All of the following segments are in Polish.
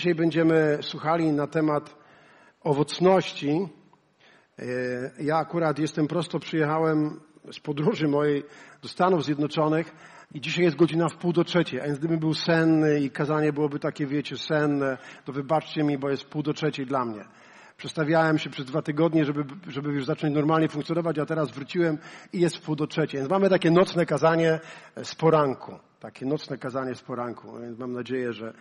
Dzisiaj będziemy słuchali na temat owocności. E, ja akurat jestem prosto, przyjechałem z podróży mojej do Stanów Zjednoczonych i dzisiaj jest godzina w pół do trzeciej, a więc gdybym był senny i kazanie byłoby takie, wiecie, senne, to wybaczcie mi, bo jest pół do trzeciej dla mnie. Przestawiałem się przez dwa tygodnie, żeby, żeby już zacząć normalnie funkcjonować, a teraz wróciłem i jest w pół do trzeciej. Więc mamy takie nocne kazanie z poranku. Takie nocne kazanie z poranku. Mam nadzieję, że,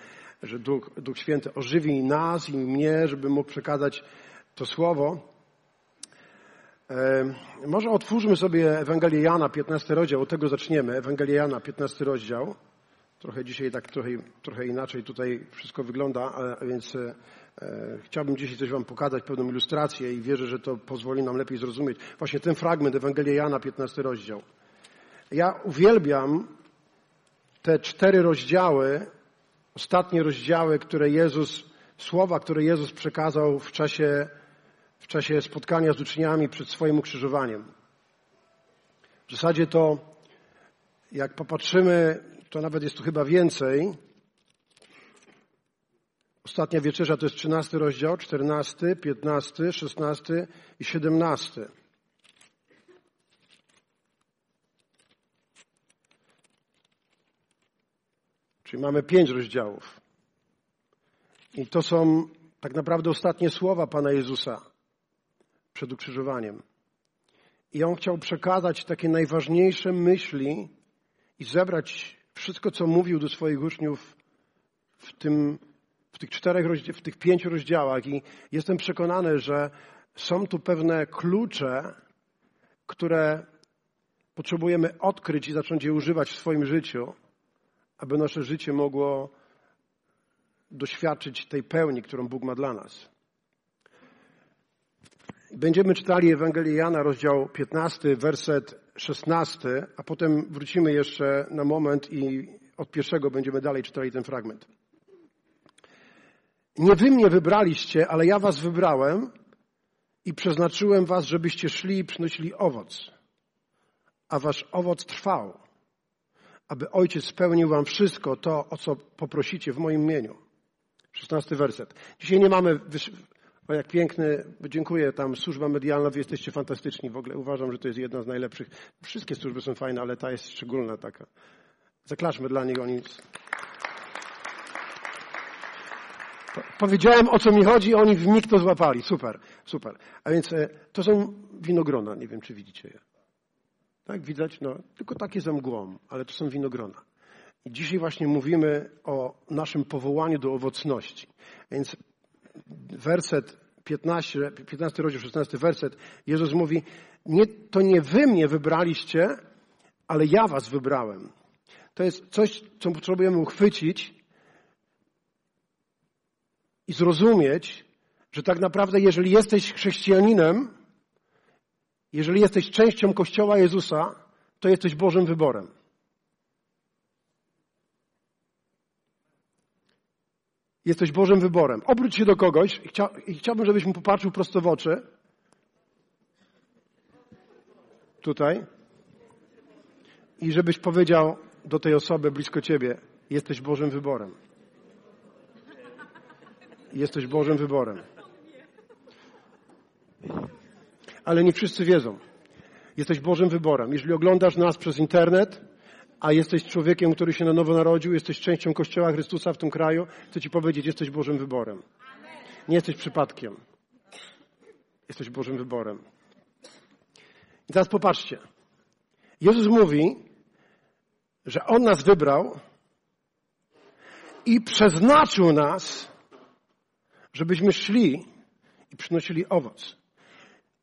że Duch, Duch Święty ożywi nas i mnie, żeby mógł przekazać to słowo. Może otwórzmy sobie Ewangelię Jana, 15 rozdział, od tego zaczniemy. Ewangelię Jana, 15 rozdział. Trochę dzisiaj tak trochę, trochę inaczej tutaj wszystko wygląda, a więc e, chciałbym dzisiaj coś Wam pokazać, pewną ilustrację i wierzę, że to pozwoli nam lepiej zrozumieć. Właśnie ten fragment Ewangelii Jana, 15 rozdział. Ja uwielbiam te cztery rozdziały, ostatnie rozdziały, które Jezus, słowa, które Jezus przekazał w czasie, w czasie spotkania z uczniami przed swoim ukrzyżowaniem. W zasadzie to, jak popatrzymy to nawet jest tu chyba więcej. Ostatnia wieczerza to jest 13 rozdział, 14, 15, 16 i 17. Czyli mamy pięć rozdziałów. I to są tak naprawdę ostatnie słowa Pana Jezusa przed ukrzyżowaniem. I On chciał przekazać takie najważniejsze myśli i zebrać wszystko, co mówił do swoich uczniów w, tym, w tych czterech, w tych pięciu rozdziałach i jestem przekonany, że są tu pewne klucze, które potrzebujemy odkryć i zacząć je używać w swoim życiu, aby nasze życie mogło doświadczyć tej pełni, którą Bóg ma dla nas. Będziemy czytali Ewangelię Jana, rozdział 15, werset 16, a potem wrócimy jeszcze na moment i od pierwszego będziemy dalej czytali ten fragment. Nie wy mnie wybraliście, ale ja was wybrałem i przeznaczyłem was, żebyście szli i przynosili owoc, a wasz owoc trwał, aby Ojciec spełnił wam wszystko to, o co poprosicie w moim imieniu. 16 werset. Dzisiaj nie mamy o jak piękny, dziękuję tam, służba medialna, wy jesteście fantastyczni. W ogóle uważam, że to jest jedna z najlepszych. Wszystkie służby są fajne, ale ta jest szczególna taka. Zaklaszmy dla nich, oni... Powiedziałem, o co mi chodzi, oni w mig to złapali. Super, super. A więc e, to są winogrona, nie wiem, czy widzicie je. Tak, widać? No, tylko takie za mgłą, ale to są winogrona. I dzisiaj właśnie mówimy o naszym powołaniu do owocności. Więc werset 15, 15 rozdział, 16 werset, Jezus mówi, nie, to nie wy mnie wybraliście, ale ja was wybrałem. To jest coś, co potrzebujemy uchwycić i zrozumieć, że tak naprawdę, jeżeli jesteś chrześcijaninem, jeżeli jesteś częścią Kościoła Jezusa, to jesteś Bożym wyborem. Jesteś Bożym wyborem. Obróć się do kogoś i chciałbym, żebyś mu popatrzył prosto w oczy. Tutaj. I żebyś powiedział do tej osoby blisko ciebie, jesteś Bożym wyborem. Jesteś Bożym wyborem. Ale nie wszyscy wiedzą. Jesteś Bożym wyborem. Jeżeli oglądasz nas przez internet, a jesteś człowiekiem, który się na nowo narodził, jesteś częścią Kościoła Chrystusa w tym kraju, chcę Ci powiedzieć, jesteś Bożym wyborem. Nie jesteś przypadkiem. Jesteś Bożym wyborem. I teraz popatrzcie. Jezus mówi, że On nas wybrał i przeznaczył nas, żebyśmy szli i przynosili owoc.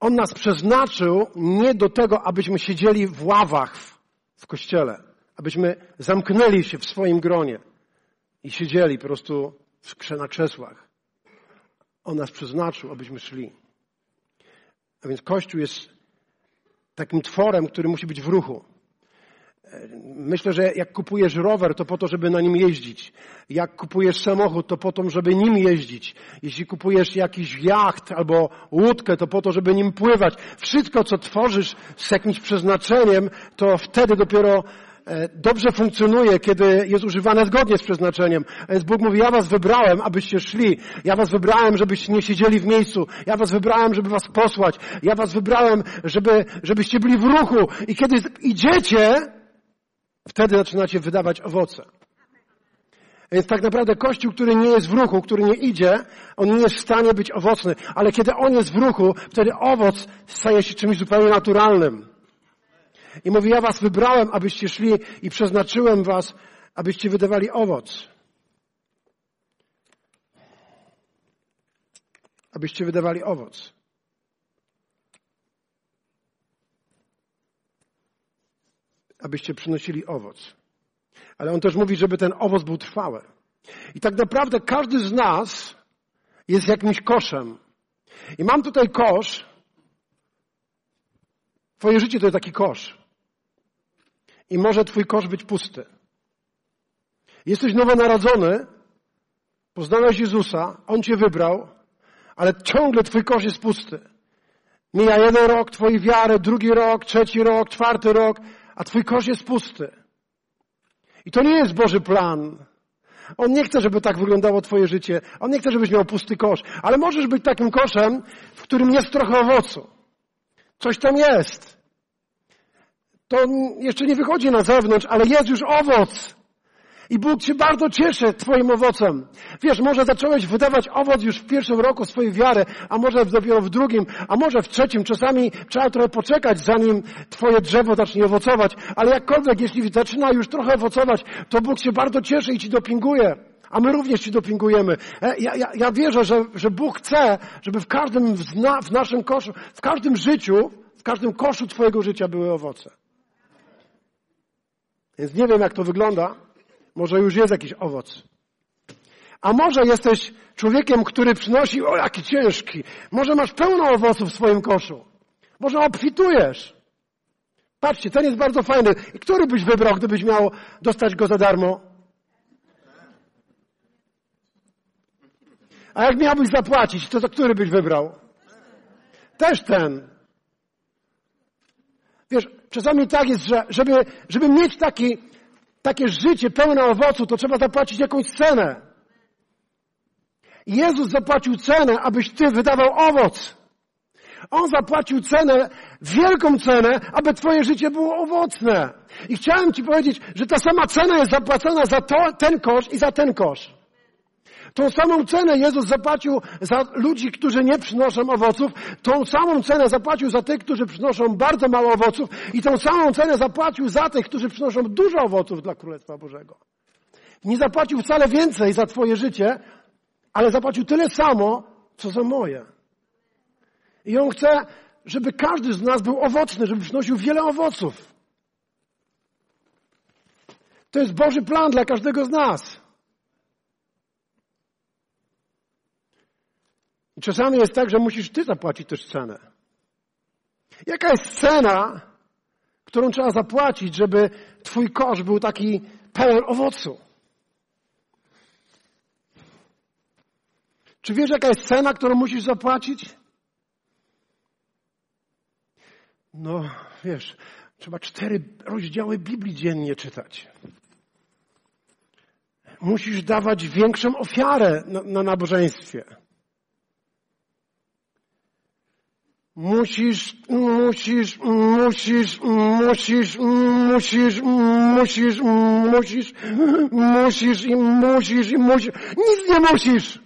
On nas przeznaczył nie do tego, abyśmy siedzieli w ławach w, w kościele abyśmy zamknęli się w swoim gronie i siedzieli po prostu na krzesłach. On nas przeznaczył, abyśmy szli. A więc Kościół jest takim tworem, który musi być w ruchu. Myślę, że jak kupujesz rower, to po to, żeby na nim jeździć. Jak kupujesz samochód, to po to, żeby nim jeździć. Jeśli kupujesz jakiś jacht albo łódkę, to po to, żeby nim pływać. Wszystko, co tworzysz z jakimś przeznaczeniem, to wtedy dopiero e, dobrze funkcjonuje, kiedy jest używane zgodnie z przeznaczeniem. Więc Bóg mówi, ja was wybrałem, abyście szli. Ja was wybrałem, żebyście nie siedzieli w miejscu. Ja was wybrałem, żeby was posłać. Ja was wybrałem, żeby, żebyście byli w ruchu. I kiedy idziecie, wtedy zaczynacie wydawać owoce. Więc tak naprawdę Kościół, który nie jest w ruchu, który nie idzie, on nie jest w stanie być owocny. Ale kiedy on jest w ruchu, wtedy owoc staje się czymś zupełnie naturalnym. I mówi, ja was wybrałem, abyście szli i przeznaczyłem was, abyście wydawali owoc. Abyście wydawali owoc. Abyście przynosili owoc. Ale on też mówi, żeby ten owoc był trwały. I tak naprawdę każdy z nas jest jakimś koszem. I mam tutaj kosz. Twoje życie to jest taki kosz. I może twój kosz być pusty. Jesteś nowonarodzony, poznałeś Jezusa, On cię wybrał, ale ciągle twój kosz jest pusty. Mija jeden rok twojej wiary, drugi rok, trzeci rok, czwarty rok, a twój kosz jest pusty. I to nie jest Boży plan. On nie chce, żeby tak wyglądało Twoje życie. On nie chce, żebyś miał pusty kosz. Ale możesz być takim koszem, w którym jest trochę owocu. Coś tam jest. To jeszcze nie wychodzi na zewnątrz, ale jest już owoc. I Bóg się bardzo cieszy Twoim owocem. Wiesz, może zacząłeś wydawać owoc już w pierwszym roku swojej wiary, a może dopiero w drugim, a może w trzecim. Czasami trzeba trochę poczekać, zanim Twoje drzewo zacznie owocować. Ale jakkolwiek, jeśli zaczyna już trochę owocować, to Bóg się bardzo cieszy i Ci dopinguje. A my również Ci dopingujemy. E, ja, ja, ja wierzę, że, że Bóg chce, żeby w każdym, w naszym koszu, w każdym życiu, w każdym koszu Twojego życia były owoce. Więc nie wiem, jak to wygląda, może już jest jakiś owoc. A może jesteś człowiekiem, który przynosi, o jaki ciężki. Może masz pełno owoców w swoim koszu. Może obfitujesz. Patrzcie, ten jest bardzo fajny. I który byś wybrał, gdybyś miał dostać go za darmo? A jak miałbyś zapłacić, to, to który byś wybrał? Też ten. Wiesz, czasami tak jest, że żeby, żeby mieć taki takie życie pełne owocu, to trzeba zapłacić jakąś cenę. Jezus zapłacił cenę, abyś ty wydawał owoc. On zapłacił cenę, wielką cenę, aby twoje życie było owocne. I chciałem ci powiedzieć, że ta sama cena jest zapłacona za to, ten kosz i za ten kosz. Tą samą cenę Jezus zapłacił za ludzi, którzy nie przynoszą owoców. Tą samą cenę zapłacił za tych, którzy przynoszą bardzo mało owoców. I tą samą cenę zapłacił za tych, którzy przynoszą dużo owoców dla Królestwa Bożego. Nie zapłacił wcale więcej za Twoje życie, ale zapłacił tyle samo, co za moje. I On chce, żeby każdy z nas był owocny, żeby przynosił wiele owoców. To jest Boży plan dla każdego z nas. I czasami jest tak, że musisz ty zapłacić też cenę. Jaka jest cena, którą trzeba zapłacić, żeby twój kosz był taki pełen owocu? Czy wiesz, jaka jest cena, którą musisz zapłacić? No, wiesz, trzeba cztery rozdziały Biblii dziennie czytać. Musisz dawać większą ofiarę na, na nabożeństwie. Musisz, musisz, musisz, musisz, musisz, musisz, musisz, musisz i musisz i musisz. Nic nie musisz.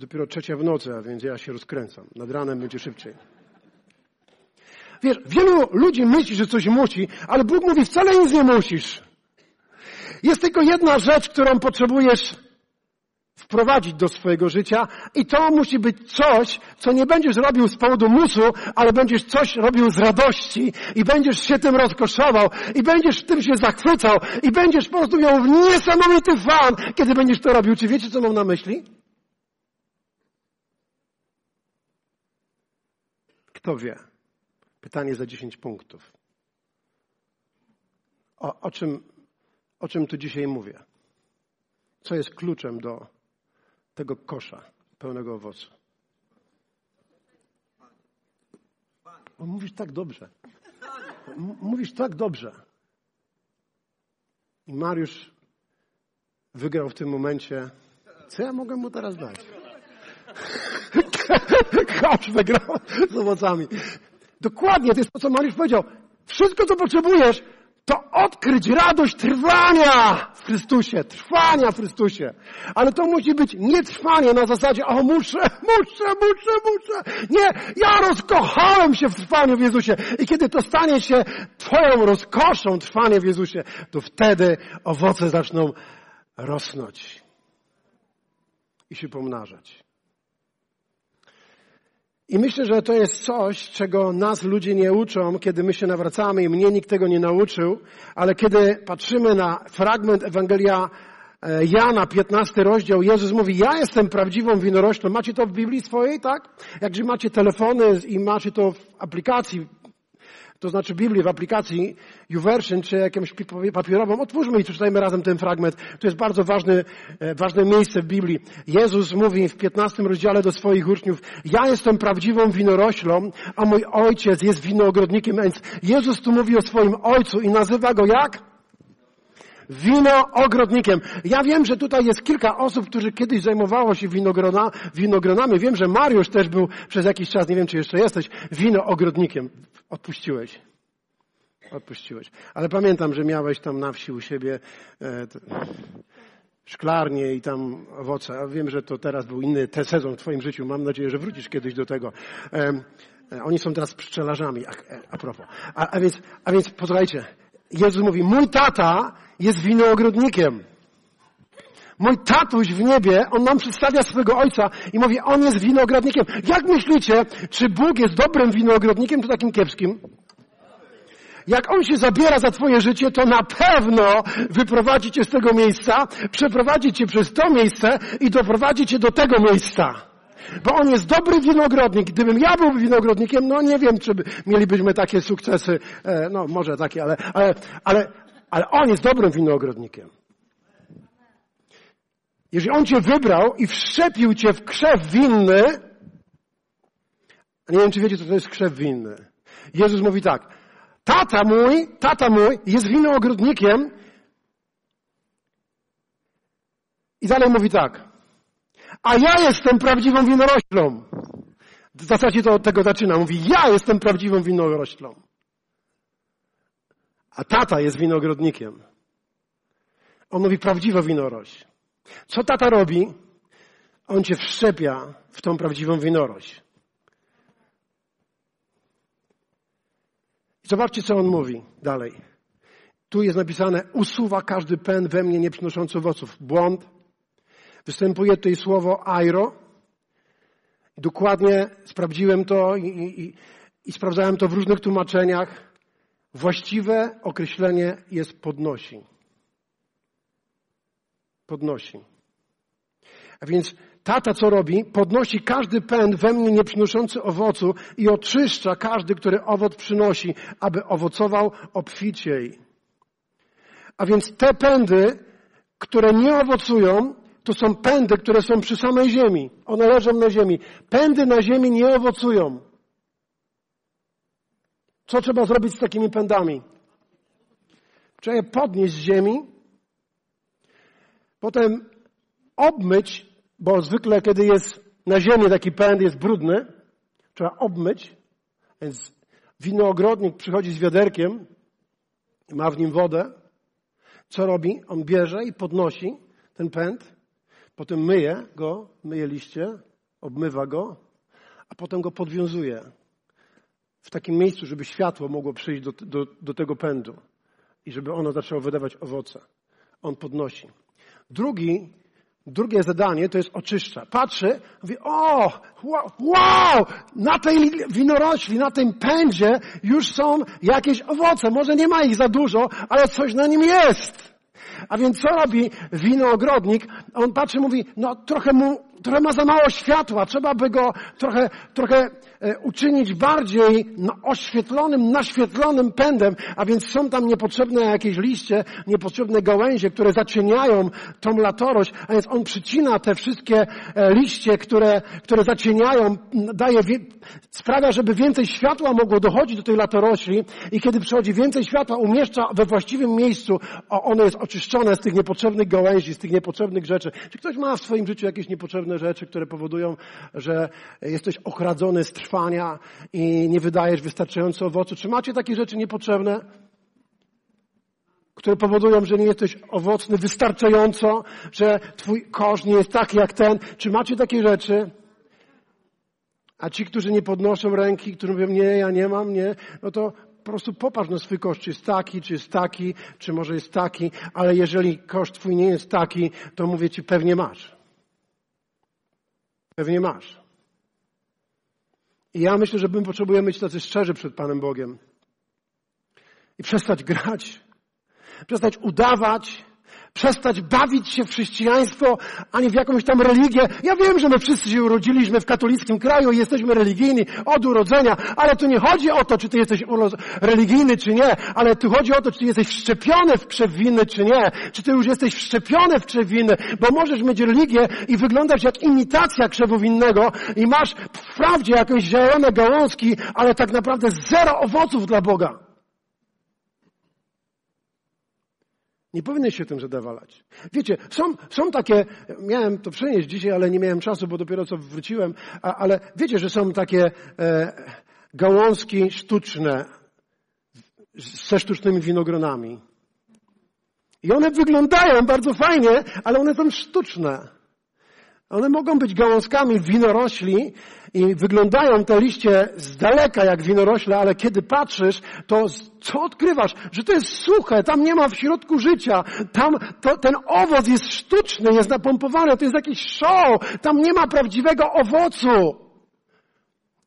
Dopiero trzecia w nocy, a więc ja się rozkręcam. Nad ranem będzie szybciej. Wiesz, wielu ludzi myśli, że coś musi, ale Bóg mówi, wcale nic nie musisz. Jest tylko jedna rzecz, którą potrzebujesz wprowadzić do swojego życia i to musi być coś, co nie będziesz robił z powodu musu, ale będziesz coś robił z radości i będziesz się tym rozkoszował i będziesz tym się zachwycał i będziesz po prostu miał niesamowity fan, kiedy będziesz to robił. Czy wiecie, co mam na myśli? Kto wie? Pytanie za 10 punktów. O, o, czym, o czym tu dzisiaj mówię? Co jest kluczem do tego kosza pełnego owocu. O, mówisz tak dobrze. Mówisz tak dobrze. I Mariusz wygrał w tym momencie. Co ja mogę mu teraz dać? Kosz wygrał z owocami. Dokładnie, to jest to, co Mariusz powiedział. Wszystko, co potrzebujesz, to odkryć radość trwania w Chrystusie, trwania w Chrystusie. Ale to musi być nie trwanie na zasadzie, o muszę, muszę, muszę, muszę. Nie, ja rozkochałem się w trwaniu w Jezusie. I kiedy to stanie się Twoją rozkoszą, trwanie w Jezusie, to wtedy owoce zaczną rosnąć i się pomnażać. I myślę, że to jest coś, czego nas ludzie nie uczą, kiedy my się nawracamy i mnie nikt tego nie nauczył, ale kiedy patrzymy na fragment Ewangelia e, Jana, 15 rozdział, Jezus mówi, ja jestem prawdziwą winoroślą. Macie to w Biblii swojej, tak? Jakże macie telefony i macie to w aplikacji to znaczy Biblię w aplikacji YouVersion czy jakąś papierową, otwórzmy i przeczytajmy razem ten fragment. To jest bardzo e, ważne miejsce w Biblii. Jezus mówi w 15 rozdziale do swoich uczniów, ja jestem prawdziwą winoroślą, a mój ojciec jest winogrodnikiem. Więc Jezus tu mówi o swoim ojcu i nazywa go jak? Wino ogrodnikiem. Ja wiem, że tutaj jest kilka osób, którzy kiedyś zajmowało się winogrona, winogronami. Wiem, że Mariusz też był przez jakiś czas, nie wiem czy jeszcze jesteś, wino ogrodnikiem. Odpuściłeś. Odpuściłeś. Ale pamiętam, że miałeś tam na wsi u siebie e, szklarnie i tam owoce. A wiem, że to teraz był inny ten sezon w twoim życiu. Mam nadzieję, że wrócisz kiedyś do tego. E, oni są teraz pszczelarzami, a, e, a propos. A, a, więc, a więc posłuchajcie. Jezus mówi, mój tata jest winoogrodnikiem. Mój tatuś w niebie, on nam przedstawia swojego ojca i mówi, on jest winogrodnikiem. Jak myślicie, czy Bóg jest dobrym winogrodnikiem, czy takim kiepskim? Jak On się zabiera za Twoje życie, to na pewno wyprowadzi Cię z tego miejsca, przeprowadzi Cię przez to miejsce i doprowadzi Cię do tego miejsca. Bo On jest dobry winogrodnik. Gdybym ja był winogrodnikiem, no nie wiem, czy mielibyśmy takie sukcesy, e, no może takie, ale, ale, ale, ale On jest dobrym winogrodnikiem. Jeżeli On Cię wybrał i wszczepił Cię w krzew winny, nie wiem, czy wiecie, co to jest krzew winny. Jezus mówi tak, tata mój, tata mój jest winogrodnikiem i dalej mówi tak, a ja jestem prawdziwą winoroślą. W zasadzie to od tego zaczyna. Mówi, ja jestem prawdziwą winoroślą. A tata jest winogrodnikiem. On mówi prawdziwa winorość. Co tata robi? On cię wszczepia w tą prawdziwą winorość. I zobaczcie, co on mówi dalej. Tu jest napisane, usuwa każdy pen we mnie nie przynoszący owoców. Błąd. Występuje tutaj słowo airo. Dokładnie sprawdziłem to i, i, i sprawdzałem to w różnych tłumaczeniach. Właściwe określenie jest podnosi. Podnosi. A więc tata co robi? Podnosi każdy pęd we mnie nie przynoszący owocu i oczyszcza każdy, który owoc przynosi, aby owocował obficiej. A więc te pędy, które nie owocują, to są pędy, które są przy samej ziemi. One leżą na ziemi. Pędy na ziemi nie owocują. Co trzeba zrobić z takimi pędami? Trzeba je podnieść z ziemi, potem obmyć, bo zwykle kiedy jest na ziemi taki pęd jest brudny, trzeba obmyć, więc winoogrodnik przychodzi z wiaderkiem, ma w nim wodę. Co robi? On bierze i podnosi ten pęd, potem myje go, myje liście, obmywa go, a potem go podwiązuje w takim miejscu, żeby światło mogło przyjść do, do, do tego pędu i żeby ono zaczęło wydawać owoce. On podnosi. Drugi, drugie zadanie to jest oczyszcza. Patrzy, mówi, o, wow, na tej winorośli, na tym pędzie już są jakieś owoce. Może nie ma ich za dużo, ale coś na nim jest. A więc co robi winoogrodnik? On patrzy, mówi, no trochę mu trochę ma za mało światła, trzeba by go trochę, trochę e, uczynić bardziej oświetlonym, naświetlonym pędem, a więc są tam niepotrzebne jakieś liście, niepotrzebne gałęzie, które zacieniają tą latorość, a więc on przycina te wszystkie e, liście, które, które zacieniają, daje, sprawia, żeby więcej światła mogło dochodzić do tej latorośli. I kiedy przychodzi więcej światła, umieszcza we właściwym miejscu, ono jest oczyszczone z tych niepotrzebnych gałęzi, z tych niepotrzebnych rzeczy. Czy ktoś ma w swoim życiu jakieś niepotrzebne rzeczy, które powodują, że jesteś ochradzony z trwania i nie wydajesz wystarczająco owocu? Czy macie takie rzeczy niepotrzebne? które powodują, że nie jesteś owocny wystarczająco, że twój kosz nie jest taki jak ten. Czy macie takie rzeczy? A ci, którzy nie podnoszą ręki, którzy mówią, nie, ja nie mam, nie, no to po prostu popatrz na swój koszt, czy jest taki, czy jest taki, czy może jest taki, ale jeżeli koszt twój nie jest taki, to mówię ci, pewnie masz. Pewnie masz. I ja myślę, że my potrzebujemy być tacy szczerzy przed Panem Bogiem. I przestać grać. Przestać udawać przestać bawić się w chrześcijaństwo, ani w jakąś tam religię. Ja wiem, że my wszyscy się urodziliśmy w katolickim kraju i jesteśmy religijni od urodzenia, ale tu nie chodzi o to, czy ty jesteś religijny, czy nie, ale tu chodzi o to, czy ty jesteś wszczepiony w krzew czy nie. Czy ty już jesteś wszczepiony w krzew bo możesz mieć religię i wyglądać jak imitacja krzewu winnego i masz wprawdzie jakieś zielone gałązki, ale tak naprawdę zero owoców dla Boga. Nie powinieneś się tym zadawalać. Wiecie, są, są takie, miałem to przenieść dzisiaj, ale nie miałem czasu, bo dopiero co wróciłem, a, ale wiecie, że są takie e, gałązki sztuczne ze sztucznymi winogronami. I one wyglądają bardzo fajnie, ale one są sztuczne. One mogą być gałązkami winorośli i wyglądają te liście z daleka jak winorośle, ale kiedy patrzysz, to co odkrywasz? Że to jest suche, tam nie ma w środku życia, tam to, ten owoc jest sztuczny, jest napompowany, to jest jakiś show, tam nie ma prawdziwego owocu.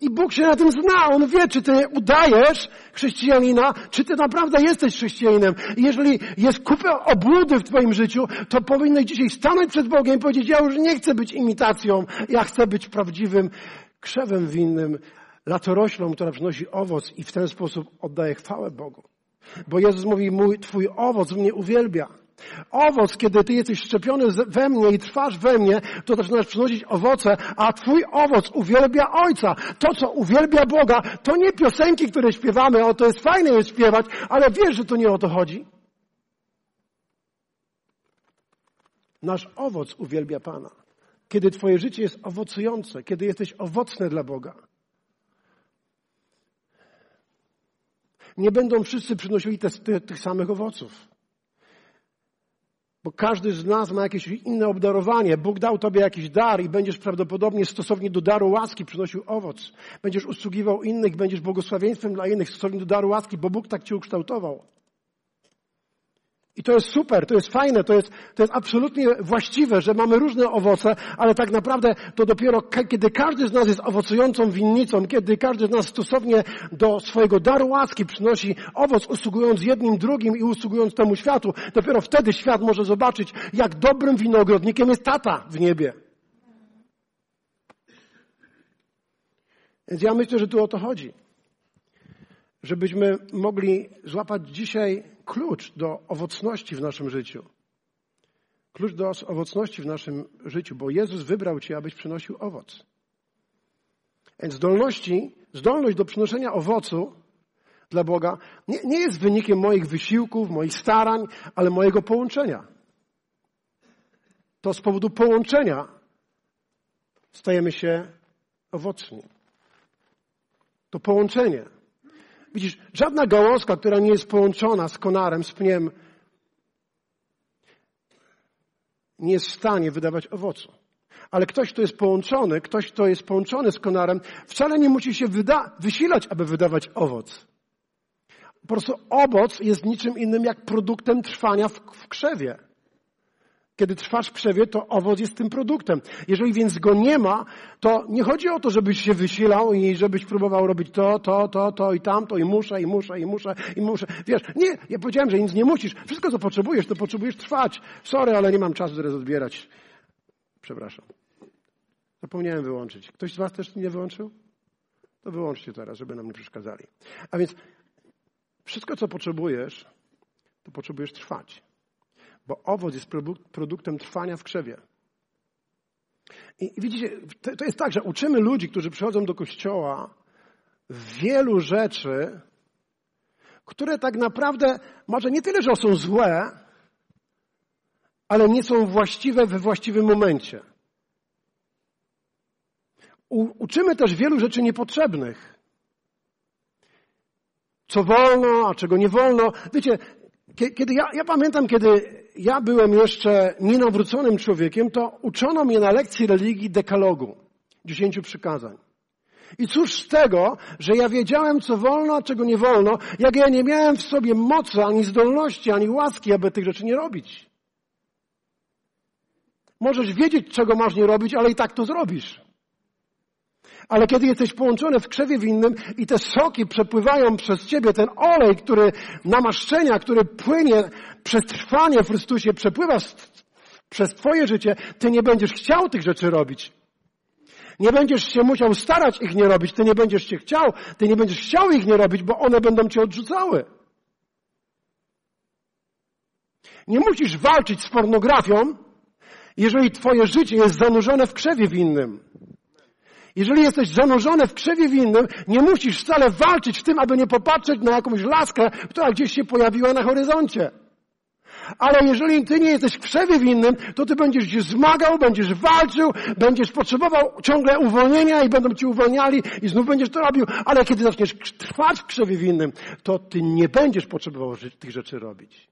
I Bóg się na tym zna. On wie, czy ty udajesz chrześcijanina, czy ty naprawdę jesteś chrześcijaninem. I jeżeli jest kupę obłudy w twoim życiu, to powinieneś dzisiaj stanąć przed Bogiem i powiedzieć, ja już nie chcę być imitacją, ja chcę być prawdziwym krzewem winnym, latoroślą, która przynosi owoc i w ten sposób oddaje chwałę Bogu. Bo Jezus mówi, mój, twój owoc mnie uwielbia. Owoc, kiedy ty jesteś szczepiony we mnie i trwasz we mnie, to zaczynasz przynosić owoce, a twój owoc uwielbia Ojca. To, co uwielbia Boga, to nie piosenki, które śpiewamy, o to jest fajne jest śpiewać, ale wiesz, że to nie o to chodzi. Nasz owoc uwielbia Pana. Kiedy twoje życie jest owocujące, kiedy jesteś owocny dla Boga. Nie będą wszyscy przynosili te, tych samych owoców. Bo każdy z nas ma jakieś inne obdarowanie. Bóg dał Tobie jakiś dar i będziesz prawdopodobnie stosownie do daru łaski przynosił owoc. Będziesz usługiwał innych, będziesz błogosławieństwem dla innych stosownie do daru łaski, bo Bóg tak Cię ukształtował. I to jest super, to jest fajne, to jest, to jest absolutnie właściwe, że mamy różne owoce, ale tak naprawdę to dopiero kiedy każdy z nas jest owocującą winnicą, kiedy każdy z nas stosownie do swojego daru łaski przynosi owoc, usługując jednym, drugim i usługując temu światu, dopiero wtedy świat może zobaczyć, jak dobrym winogrodnikiem jest tata w niebie. Więc ja myślę, że tu o to chodzi. Żebyśmy mogli złapać dzisiaj klucz do owocności w naszym życiu. Klucz do owocności w naszym życiu, bo Jezus wybrał Cię, abyś przynosił owoc. Więc zdolności, zdolność do przynoszenia owocu dla Boga nie, nie jest wynikiem moich wysiłków, moich starań, ale mojego połączenia. To z powodu połączenia stajemy się owocni. To połączenie Widzisz, żadna gałązka, która nie jest połączona z konarem, z pniem, nie jest w stanie wydawać owocu. Ale ktoś, kto jest połączony, ktoś, kto jest połączony z konarem, wcale nie musi się wyda- wysilać, aby wydawać owoc. Po prostu owoc jest niczym innym jak produktem trwania w, w krzewie. Kiedy trwasz w krzewie, to owoc jest tym produktem. Jeżeli więc go nie ma, to nie chodzi o to, żebyś się wysilał i żebyś próbował robić to, to, to, to i tamto i muszę, i muszę, i muszę, i muszę. Wiesz, nie, ja powiedziałem, że nic nie musisz. Wszystko, co potrzebujesz, to potrzebujesz trwać. Sorry, ale nie mam czasu teraz odbierać. Przepraszam. Zapomniałem wyłączyć. Ktoś z Was też nie wyłączył? To wyłączcie teraz, żeby nam nie przeszkadzali. A więc wszystko, co potrzebujesz, to potrzebujesz trwać. Bo owoc jest produktem trwania w krzewie. I widzicie, to jest tak, że uczymy ludzi, którzy przychodzą do kościoła, wielu rzeczy, które tak naprawdę może nie tyle, że są złe, ale nie są właściwe we właściwym momencie. U, uczymy też wielu rzeczy niepotrzebnych. Co wolno, a czego nie wolno. Wiecie, kiedy ja, ja pamiętam, kiedy ja byłem jeszcze nienawróconym człowiekiem, to uczono mnie na lekcji religii dekalogu, dziesięciu przykazań. I cóż z tego, że ja wiedziałem, co wolno, a czego nie wolno, jak ja nie miałem w sobie mocy, ani zdolności, ani łaski, aby tych rzeczy nie robić. Możesz wiedzieć, czego masz nie robić, ale i tak to zrobisz. Ale kiedy jesteś połączony w krzewie winnym i te soki przepływają przez ciebie, ten olej, który namaszczenia, który płynie przez trwanie w Chrystusie, przepływa przez twoje życie, ty nie będziesz chciał tych rzeczy robić. Nie będziesz się musiał starać ich nie robić, ty nie będziesz się chciał, ty nie będziesz chciał ich nie robić, bo one będą cię odrzucały. Nie musisz walczyć z pornografią, jeżeli twoje życie jest zanurzone w krzewie winnym. Jeżeli jesteś zanurzony w krzewie winnym, nie musisz wcale walczyć w tym, aby nie popatrzeć na jakąś laskę, która gdzieś się pojawiła na horyzoncie. Ale jeżeli ty nie jesteś w krzewie winnym, to ty będziesz się zmagał, będziesz walczył, będziesz potrzebował ciągle uwolnienia i będą ci uwolniali i znów będziesz to robił. Ale kiedy zaczniesz trwać w krzewie winnym, to ty nie będziesz potrzebował tych rzeczy robić.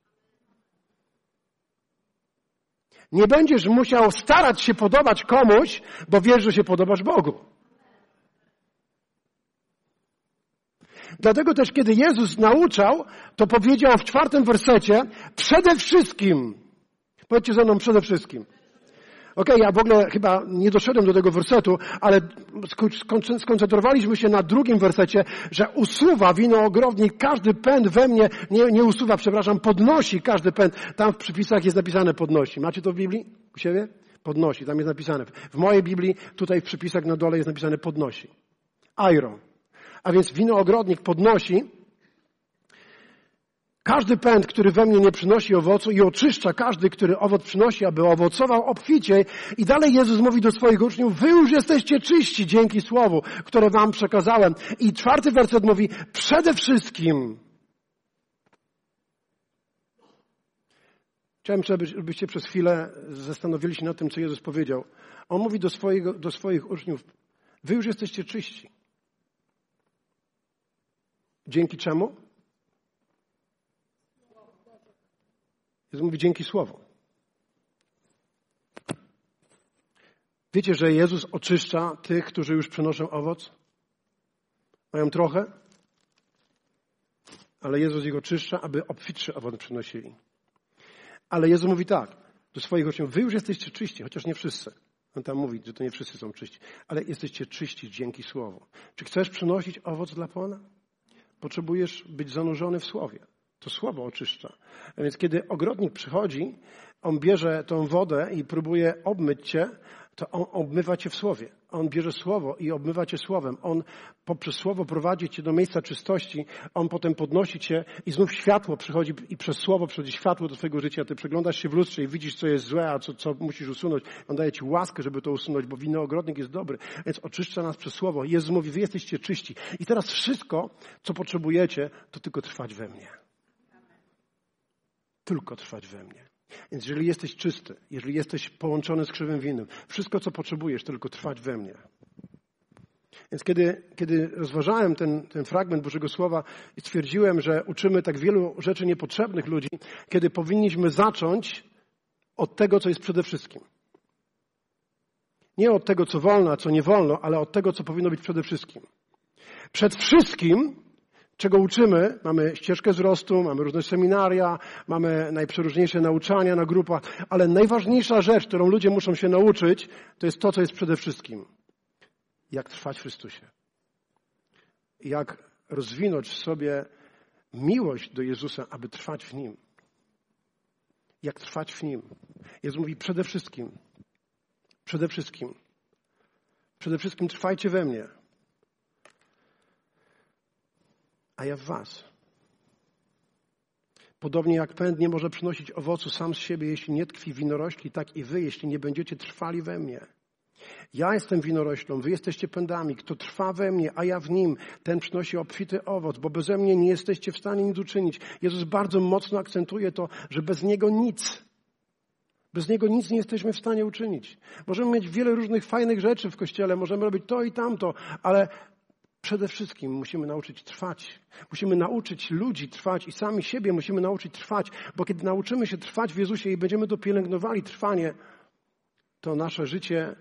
Nie będziesz musiał starać się podobać komuś, bo wiesz, że się podobasz Bogu. Dlatego też, kiedy Jezus nauczał, to powiedział w czwartym wersecie, przede wszystkim, powiedzcie ze mną przede wszystkim. Okej, okay, ja w ogóle chyba nie doszedłem do tego wersetu, ale skoncentrowaliśmy się na drugim wersecie, że usuwa winogrodnik każdy pęd we mnie, nie, nie usuwa, przepraszam, podnosi każdy pęd. Tam w przypisach jest napisane podnosi. Macie to w Biblii u siebie? Podnosi, tam jest napisane. W mojej Biblii, tutaj w przypisach na dole jest napisane podnosi. Iron. A więc winogrodnik podnosi każdy pęd, który we mnie nie przynosi owocu i oczyszcza każdy, który owoc przynosi, aby owocował obficie. I dalej Jezus mówi do swoich uczniów, wy już jesteście czyści dzięki słowu, które wam przekazałem. I czwarty werset mówi, przede wszystkim Chciałem, żebyście przez chwilę zastanowili się nad tym, co Jezus powiedział. On mówi do, swojego, do swoich uczniów, wy już jesteście czyści. Dzięki czemu? Jezus mówi dzięki Słowu. Wiecie, że Jezus oczyszcza tych, którzy już przynoszą owoc? Mają trochę, ale Jezus ich oczyszcza, aby obfitszy owoc przynosili. Ale Jezus mówi tak do swoich uczniów, wy już jesteście czyści, chociaż nie wszyscy. On tam mówi, że to nie wszyscy są czyści, ale jesteście czyści dzięki Słowu. Czy chcesz przynosić owoc dla Pana? Potrzebujesz być zanurzony w Słowie. To słowo oczyszcza. A więc kiedy ogrodnik przychodzi, on bierze tą wodę i próbuje obmyć cię, to on obmywa cię w słowie. On bierze słowo i obmywa cię słowem. On poprzez słowo prowadzi cię do miejsca czystości. On potem podnosi cię i znów światło przychodzi i przez słowo przychodzi światło do twojego życia. Ty przeglądasz się w lustrze i widzisz, co jest złe, a co, co musisz usunąć. On daje ci łaskę, żeby to usunąć, bo ogrodnik jest dobry. Więc oczyszcza nas przez słowo. Jezus mówi, wy jesteście czyści. I teraz wszystko, co potrzebujecie, to tylko trwać we mnie. Tylko trwać we mnie. Więc jeżeli jesteś czysty, jeżeli jesteś połączony z krzywym winnym, wszystko co potrzebujesz, tylko trwać we mnie. Więc kiedy, kiedy rozważałem ten, ten fragment Bożego Słowa i stwierdziłem, że uczymy tak wielu rzeczy niepotrzebnych ludzi, kiedy powinniśmy zacząć od tego, co jest przede wszystkim. Nie od tego, co wolno, a co nie wolno, ale od tego, co powinno być przede wszystkim. Przed wszystkim czego uczymy. Mamy ścieżkę wzrostu, mamy różne seminaria, mamy najprzeróżniejsze nauczania na grupach, ale najważniejsza rzecz, którą ludzie muszą się nauczyć, to jest to, co jest przede wszystkim. Jak trwać w Chrystusie. Jak rozwinąć w sobie miłość do Jezusa, aby trwać w Nim. Jak trwać w Nim. Jezus mówi przede wszystkim, przede wszystkim Przede wszystkim trwajcie we mnie, a ja w was. Podobnie jak pęd nie może przynosić owocu sam z siebie, jeśli nie tkwi winorośli, tak i wy, jeśli nie będziecie trwali we mnie. Ja jestem winoroślą, wy jesteście pędami. Kto trwa we mnie, a ja w nim, ten przynosi obfity owoc, bo beze mnie nie jesteście w stanie nic uczynić. Jezus bardzo mocno akcentuje to, że bez Niego nic. Bez Niego nic nie jesteśmy w stanie uczynić. Możemy mieć wiele różnych fajnych rzeczy w Kościele, możemy robić to i tamto, ale przede wszystkim musimy nauczyć trwać. Musimy nauczyć ludzi trwać i sami siebie musimy nauczyć trwać, bo kiedy nauczymy się trwać w Jezusie i będziemy to pielęgnowali, trwanie, to nasze życie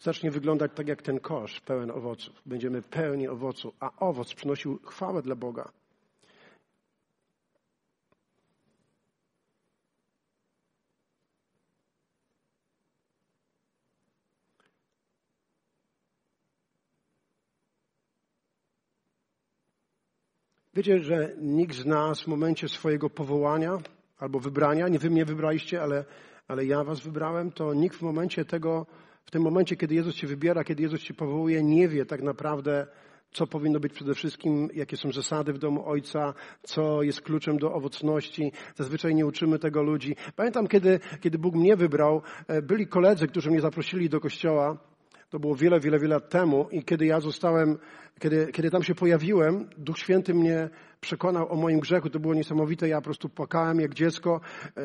zacznie wyglądać tak jak ten kosz pełen owoców. Będziemy pełni owocu, a owoc przynosił chwałę dla Boga. Wiecie, że nikt z nas w momencie swojego powołania albo wybrania, nie wy mnie wybraliście, ale, ale ja was wybrałem, to nikt w momencie tego, w tym momencie, kiedy Jezus cię wybiera, kiedy Jezus cię powołuje, nie wie tak naprawdę, co powinno być przede wszystkim, jakie są zasady w domu Ojca, co jest kluczem do owocności. Zazwyczaj nie uczymy tego ludzi. Pamiętam, kiedy, kiedy Bóg mnie wybrał, e, byli koledzy, którzy mnie zaprosili do kościoła. To było wiele, wiele, wiele lat temu i kiedy ja zostałem, kiedy, kiedy tam się pojawiłem, Duch Święty mnie przekonał o moim grzechu. To było niesamowite. Ja po prostu płakałem jak dziecko. E,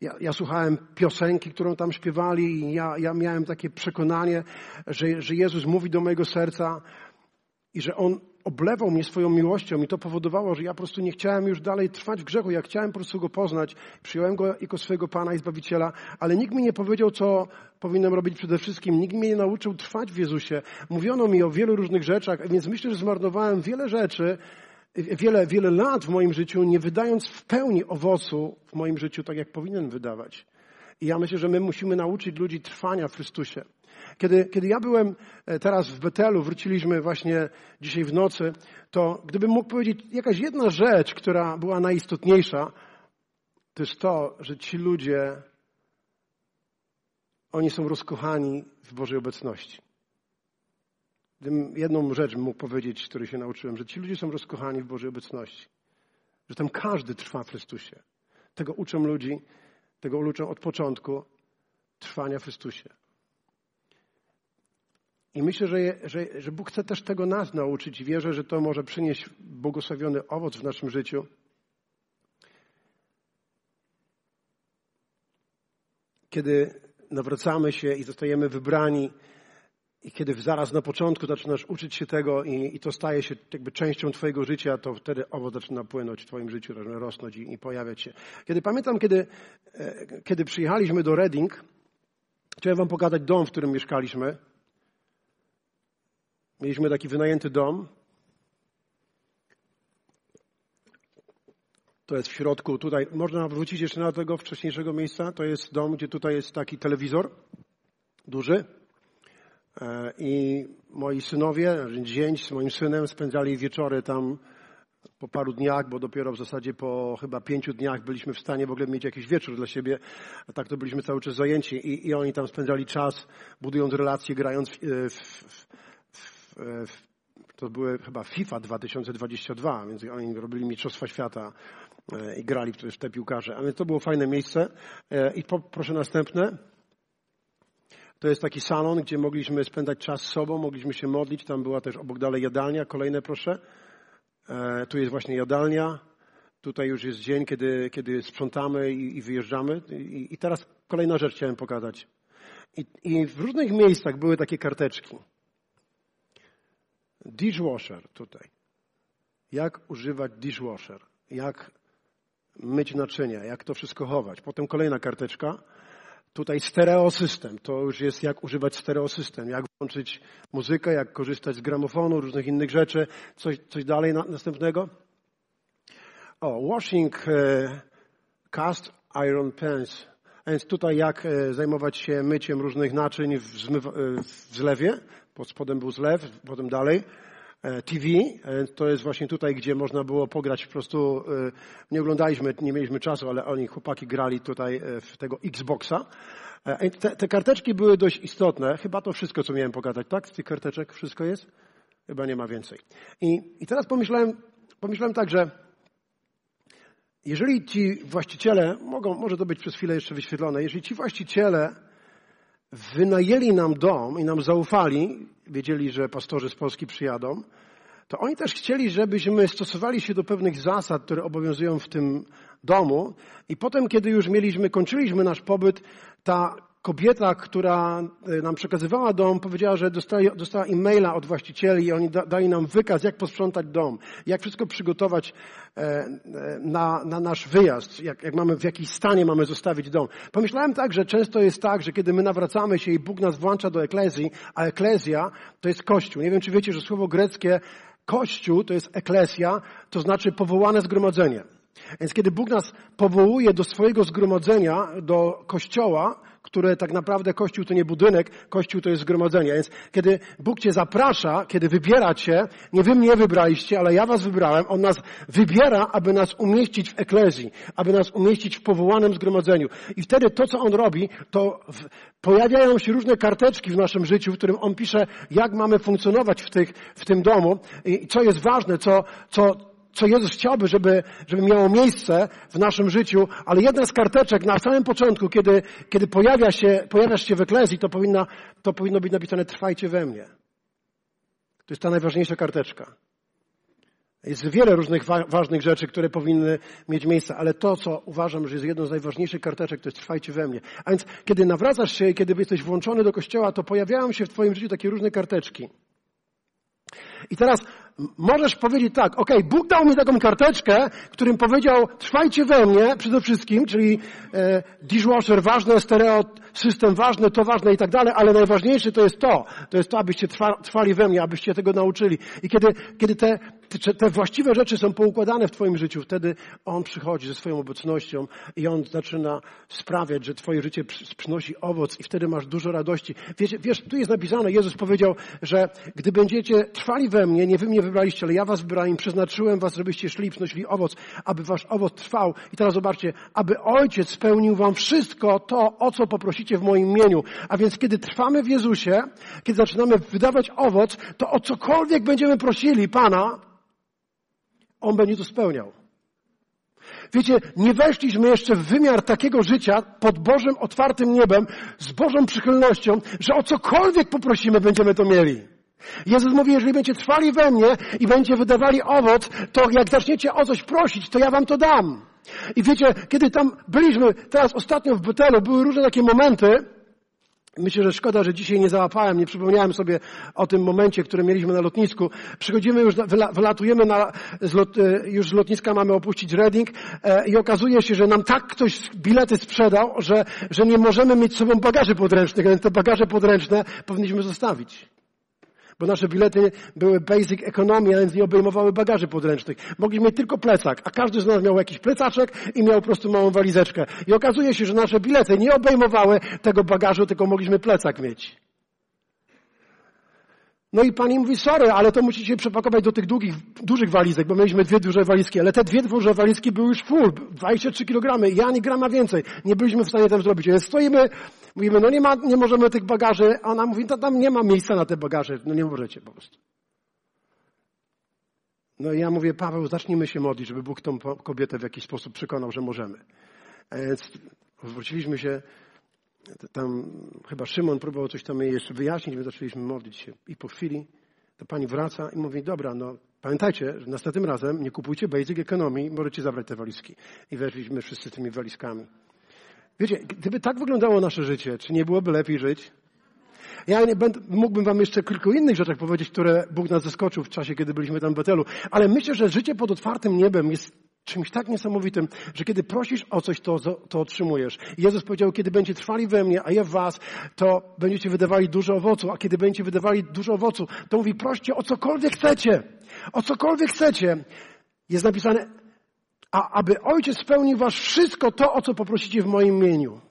ja, ja słuchałem piosenki, którą tam śpiewali i ja, ja miałem takie przekonanie, że, że Jezus mówi do mojego serca i że On oblewał mnie swoją miłością i to powodowało, że ja po prostu nie chciałem już dalej trwać w grzechu. Ja chciałem po prostu Go poznać. Przyjąłem Go jako swojego Pana i Zbawiciela, ale nikt mi nie powiedział, co powinienem robić przede wszystkim. Nikt mnie nie nauczył trwać w Jezusie. Mówiono mi o wielu różnych rzeczach, więc myślę, że zmarnowałem wiele rzeczy, wiele, wiele lat w moim życiu, nie wydając w pełni owocu w moim życiu tak, jak powinien wydawać. I ja myślę, że my musimy nauczyć ludzi trwania w Chrystusie. Kiedy, kiedy ja byłem e, teraz w Betelu, wróciliśmy właśnie dzisiaj w nocy, to gdybym mógł powiedzieć jakaś jedna rzecz, która była najistotniejsza, to jest to, że ci ludzie, oni są rozkochani w Bożej obecności. Gdybym jedną rzecz mógł powiedzieć, której się nauczyłem, że ci ludzie są rozkochani w Bożej obecności. Że tam każdy trwa w Chrystusie. Tego uczę ludzi, tego uczę od początku trwania w Chrystusie. I myślę, że, że, że Bóg chce też tego nas nauczyć wierzę, że to może przynieść błogosławiony owoc w naszym życiu. Kiedy nawracamy się i zostajemy wybrani, i kiedy zaraz na początku zaczynasz uczyć się tego i, i, to staje się jakby częścią Twojego życia, to wtedy owoc zaczyna płynąć w Twoim życiu, rosnąć i, i pojawiać się. Kiedy pamiętam, kiedy, e, kiedy przyjechaliśmy do Reading, chciałem Wam pokazać dom, w którym mieszkaliśmy. Mieliśmy taki wynajęty dom. To jest w środku, tutaj, można wrócić jeszcze na tego wcześniejszego miejsca. To jest dom, gdzie tutaj jest taki telewizor duży. E, I moi synowie, dzień z moim synem spędzali wieczory tam po paru dniach, bo dopiero w zasadzie po chyba pięciu dniach byliśmy w stanie w ogóle mieć jakiś wieczór dla siebie, a tak to byliśmy cały czas zajęci i, i oni tam spędzali czas, budując relacje, grając w, w, w, to były chyba FIFA 2022, więc oni robili Mistrzostwa Świata e, i grali w te piłkarze. Ale to było fajne miejsce. E, I proszę następne. To jest taki salon, gdzie mogliśmy spędzać czas z sobą, mogliśmy się modlić. Tam była też obok dalej jadalnia. Kolejne proszę. E, tu jest właśnie jadalnia. Tutaj już jest dzień, kiedy, kiedy sprzątamy i, i wyjeżdżamy. I, I, teraz kolejna rzecz chciałem pokazać. I, I w różnych miejscach były takie karteczki. Dishwasher tutaj. Jak używać dishwasher? Jak myć naczynia? Jak to wszystko chować? Potem kolejna karteczka. Tutaj stereosystem. To już jest jak używać stereosystem. Jak włączyć muzykę, jak korzystać z gramofonu, różnych innych rzeczy. Coś, coś dalej na, następnego. O, washing e, cast iron pans. Więc tutaj jak e, zajmować się myciem różnych naczyń w, zmywa, e, w zlewie pod spodem był zlew, potem dalej. e, TV. E, to jest właśnie tutaj, gdzie można było pograć po prostu. Nie oglądaliśmy, nie mieliśmy czasu, ale oni, chłopaki, grali tutaj w tego Xboxa. Te, te karteczki były dość istotne. Chyba to wszystko, co miałem pokazać, tak? Z tych karteczek wszystko jest? Chyba nie ma więcej. I, i teraz pomyślałem, pomyślałem tak, że jeżeli ci właściciele, mogą, może to być przez chwilę jeszcze wyświetlone, jeżeli ci właściciele wynajęli nam dom i nam zaufali, wiedzieli, że pastorzy z Polski przyjadą, to oni też chcieli, żebyśmy stosowali się do pewnych zasad, które obowiązują w tym domu. I potem, kiedy już mieliśmy, kończyliśmy nasz pobyt, ta kobieta, która e, nam przekazywała dom, powiedziała, że dostała, dostała e-maila od właścicieli i oni da, dali nam wykaz, jak posprzątać dom, jak wszystko przygotować e, e, na, na nasz wyjazd, jak, jak mamy, w jakiej stanie mamy zostawić dom. Pomyślałem tak, że często jest tak, że kiedy my nawracamy się i Bóg nas włącza do eklezji, a eklezja to jest kościół. Nie wiem, czy wiecie, że słowo greckie kościół to jest eklezja, to znaczy powołane zgromadzenie. Więc kiedy Bóg nas powołuje do swojego zgromadzenia, do kościoła, które tak naprawdę Kościół to nie budynek, Kościół to jest zgromadzenie. Więc kiedy Bóg Cię zaprasza, kiedy wybiera Cię, nie Wy mnie wybraliście, ale ja Was wybrałem, On nas wybiera, aby nas umieścić w eklezji, aby nas umieścić w powołanym zgromadzeniu. I wtedy to, co On robi, to w, pojawiają się różne karteczki w naszym życiu, w którym On pisze, jak mamy funkcjonować w, tych, w tym domu i co jest ważne, co, co, co Jezus chciałby, żeby, żeby miało miejsce w naszym życiu, ale jedna z karteczek na samym początku, kiedy, kiedy pojawia się, pojawiasz się w eklezji, to, powinna, to powinno być napisane trwajcie we mnie. To jest ta najważniejsza karteczka. Jest wiele różnych wa ważnych rzeczy, które powinny mieć miejsce, ale to, co uważam, że jest jedną z najważniejszych karteczek, to jest trwajcie we mnie. A więc, kiedy nawracasz się i kiedy jesteś włączony do kościoła, to pojawiają się w Twoim życiu takie różne karteczki. I teraz możesz powiedzieć tak, ok, Bóg dał mi taką karteczkę, którym powiedział, trwajcie we mnie przede wszystkim, czyli e, dishwasher ważne, stereo system ważny, to ważne i tak dalej, ale najważniejsze to jest to, to jest to, abyście trwa, trwali we mnie, abyście tego nauczyli. I kiedy, kiedy te, te, te właściwe rzeczy są poukładane w Twoim życiu, wtedy On przychodzi ze swoją obecnością i On zaczyna sprawiać, że Twoje życie przynosi owoc i wtedy masz dużo radości. Wiesz, wiesz, tu jest napisane, Jezus powiedział, że gdy będziecie trwali we mnie, nie wy mnie wybraliście, ale ja was wybrałem, przeznaczyłem was, żebyście szli przynosili owoc, aby wasz owoc trwał. I teraz zobaczcie, aby Ojciec spełnił wam wszystko to, o co poprosicie w moim imieniu. A więc kiedy trwamy w Jezusie, kiedy zaczynamy wydawać owoc, to o cokolwiek będziemy prosili Pana, On będzie to spełniał. Wiecie, nie weszliśmy jeszcze w wymiar takiego życia pod Bożym otwartym niebem, z Bożą przychylnością, że o cokolwiek poprosimy, będziemy to mieli. Jezus mówi, jeżeli będziecie trwali we mnie i będziecie wydawali owoc, to jak zaczniecie o coś prosić, to ja wam to dam. I wiecie, kiedy tam byliśmy teraz ostatnio w Betelu, były różne takie momenty, Myślę, że szkoda, że dzisiaj nie załapałem, nie przypomniałem sobie o tym momencie, który mieliśmy na lotnisku. Przychodzimy już, wylatujemy na, z lot, e, już z lotniska mamy opuścić Reading e, i okazuje się, że nam tak ktoś bilety sprzedał, że, że nie możemy mieć z sobą bagaży podręcznych, więc te bagaże podręczne powinniśmy zostawić bo nasze bilety były basic economy, a więc nie obejmowały bagaży podręcznych. Mogliśmy mieć tylko plecak, a każdy z nas miał jakiś plecaczek i miał po prostu małą walizeczkę. I okazuje się, że nasze bilety nie obejmowały tego bagażu, tylko mogliśmy plecak mieć. No i pani mówi, sorry, ale to musicie przepakować do tych długich, dużych walizek, bo mieliśmy dwie duże walizki, ale te dwie duże walizki były już full, 23 kg, ja ani grama więcej. Nie byliśmy w stanie tam zrobić. Więc stoimy, mówimy, no nie ma, nie możemy tych bagaży, a ona mówi, to tam nie ma miejsca na te bagaże, no nie możecie po prostu. No i ja mówię, Paweł, zacznijmy się modlić, żeby Bóg tą kobietę w jakiś sposób przekonał, że możemy. Więc wróciliśmy się tam chyba Szymon próbował coś tam jeszcze wyjaśnić, my zaczęliśmy modlić się. I po chwili to pani wraca i mówi, dobra, no pamiętajcie, że następnym razem nie kupujcie basic economy, możecie zabrać te walizki. I weszliśmy wszyscy tymi walizkami. Wiecie, gdyby tak wyglądało nasze życie, czy nie byłoby lepiej żyć? Ja nie będę, mógłbym wam jeszcze kilku innych rzeczach powiedzieć, które Bóg nas zaskoczył w czasie, kiedy byliśmy tam w Betelu, ale myślę, że życie pod otwartym niebem jest czymś tak niesamowitym, że kiedy prosisz o coś, to, to otrzymujesz. Jezus powiedział, kiedy będziecie trwali we mnie, a ja w was, to będziecie wydawali dużo owocu, a kiedy będziecie wydawali dużo owocu, to mówi, proście o cokolwiek chcecie. O cokolwiek chcecie. Jest napisane, a aby Ojciec spełnił was wszystko to, o co poprosicie w moim imieniu.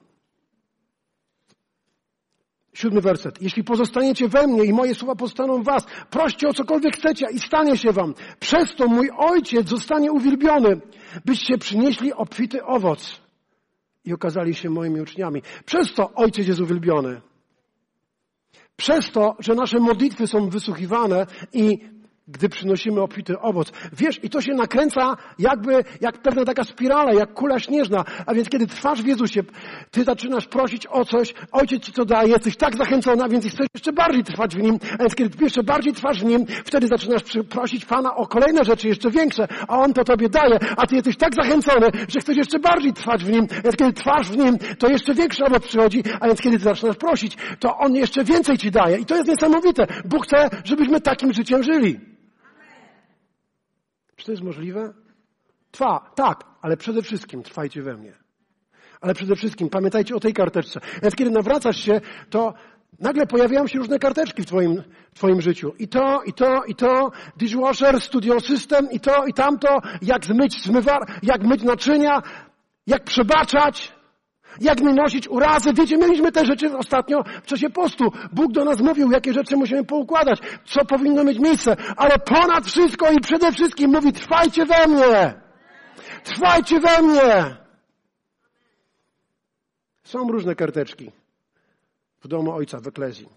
Siódmy werset. Jeśli pozostaniecie we mnie i moje słowa postaną w was, proście o cokolwiek chcecie i stanie się wam. Przez to mój ojciec zostanie uwielbiony, byście przynieśli obfity owoc i okazali się moimi uczniami. Przez to ojciec jest uwielbiony. Przez to, że nasze modlitwy są wysłuchiwane i gdy przynosimy obfity owoc. Wiesz, i to się nakręca jakby, jak pewna taka spirala, jak kula śnieżna. A więc kiedy trwasz w Jezusie, ty zaczynasz prosić o coś, Ojciec ci to daje, jesteś tak zachęcona, więc chcesz jeszcze bardziej trwać w Nim. A więc kiedy jeszcze bardziej trwasz w Nim, wtedy zaczynasz prosić Pana o kolejne rzeczy jeszcze większe, a On to tobie daje, a ty jesteś tak zachęcony, że chcesz jeszcze bardziej trwać w Nim. A więc kiedy trwasz w Nim, to jeszcze większy owoc przychodzi, a więc kiedy zaczynasz prosić, to On jeszcze więcej ci daje. I to jest niesamowite. Bóg chce, żebyśmy takim życiem żyli. To jest możliwe? Trwa, tak, ale przede wszystkim trwajcie we mnie. Ale przede wszystkim pamiętajcie o tej karteczce. Więc kiedy nawracasz się, to nagle pojawiają się różne karteczki w twoim, w twoim życiu. I to, i to, i to, dishwasher, studio system, i to, i tamto, jak zmyć zmywar, jak myć naczynia, jak przebaczać, jak nie nosić urazy. Wiecie, mieliśmy te rzeczy ostatnio w czasie postu. Bóg do nas mówił, jakie rzeczy musimy poukładać, co powinno mieć miejsce. Ale ponad wszystko i przede wszystkim mówi, trwajcie we mnie. Trwajcie we mnie. Są różne karteczki w domu ojca w eklezji.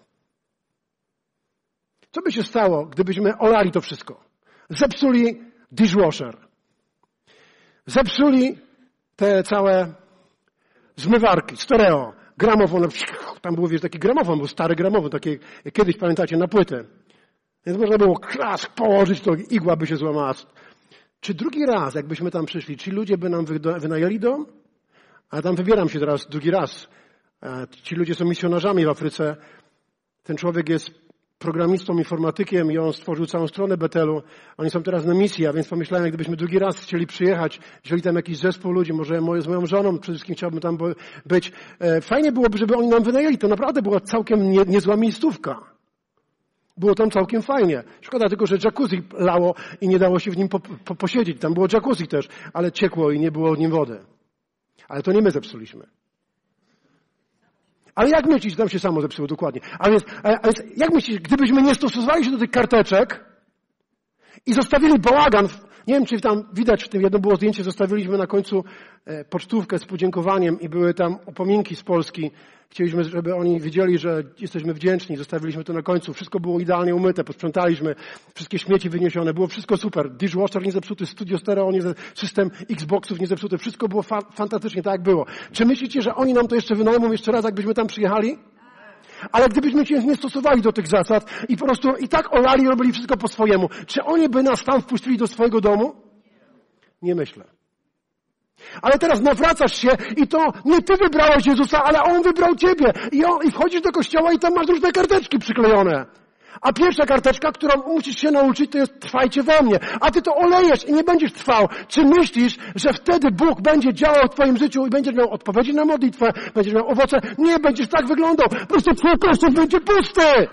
Co by się stało, gdybyśmy olali to wszystko? Zepsuli dishwasher. Zepsuli te całe zmywarki, stereo, gramofon, tam był wiesz, taki gramofon, był stary gramofon, takie kiedyś pamiętacie, na płytę. Więc można było klas położyć, to igła by się złamała. Czy drugi raz, jakbyśmy tam przyszli, ci ludzie by nam wynajęli dom? A tam wybieram się teraz drugi raz. Ci ludzie są misjonarzami w Afryce. Ten człowiek jest programistą, informatykiem i on stworzył całą stronę Betelu. Oni są teraz na misji, a więc pomyślałem, gdybyśmy drugi raz chcieli przyjechać, jeżeli tam jakiś zespół ludzi, może moje, z moją żoną przede wszystkim chciałbym tam być. E, fajnie byłoby, żeby oni nam wynajęli. To naprawdę była całkiem nie, niezła miejscówka. Było tam całkiem fajnie. Szkoda tylko, że jacuzzi lało i nie dało się w nim po, po, posiedzieć. Tam było jacuzzi też, ale ciekło i nie było w nim wody. Ale to nie my zepsuliśmy. Ale jak myślisz, tam się samo zepsuło dokładnie. A więc, a więc jak myślisz, gdybyśmy nie stosowali się do tych karteczek i zostawili bałagan, nie wiem, czy tam widać w tym jedno było zdjęcie, zostawiliśmy na końcu e, pocztówkę z podziękowaniem i były tam upominki z Polski Chcieliśmy, żeby oni wiedzieli, że jesteśmy wdzięczni. Zostawiliśmy to na końcu. Wszystko było idealnie umyte, posprzątaliśmy. Wszystkie śmieci wyniesione. Było wszystko super. Dishwasher nie zepsuty, studio stereo, nie system Xboxów nie zepsuty. Wszystko było fa fantastycznie, tak jak było. Czy myślicie, że oni nam to jeszcze wynajmą jeszcze raz, jakbyśmy tam przyjechali? Ale gdybyśmy się nie stosowali do tych zasad i po prostu i tak olali, robili wszystko po swojemu, czy oni by nas tam wpuścili do swojego domu? Nie myślę. Ale teraz nawracasz się i to nie ty wybrałeś Jezusa, ale On wybrał ciebie. I, on, I wchodzisz do kościoła i tam masz różne karteczki przyklejone. A pierwsza karteczka, którą musisz się nauczyć, to jest trwajcie we mnie. A ty to olejesz i nie będziesz trwał. Czy myślisz, że wtedy Bóg będzie działał w twoim życiu i będziesz miał odpowiedzi na modlitwę, będziesz miał owoce? Nie, będziesz tak wyglądał. Po prostu twój kościół będzie pusty.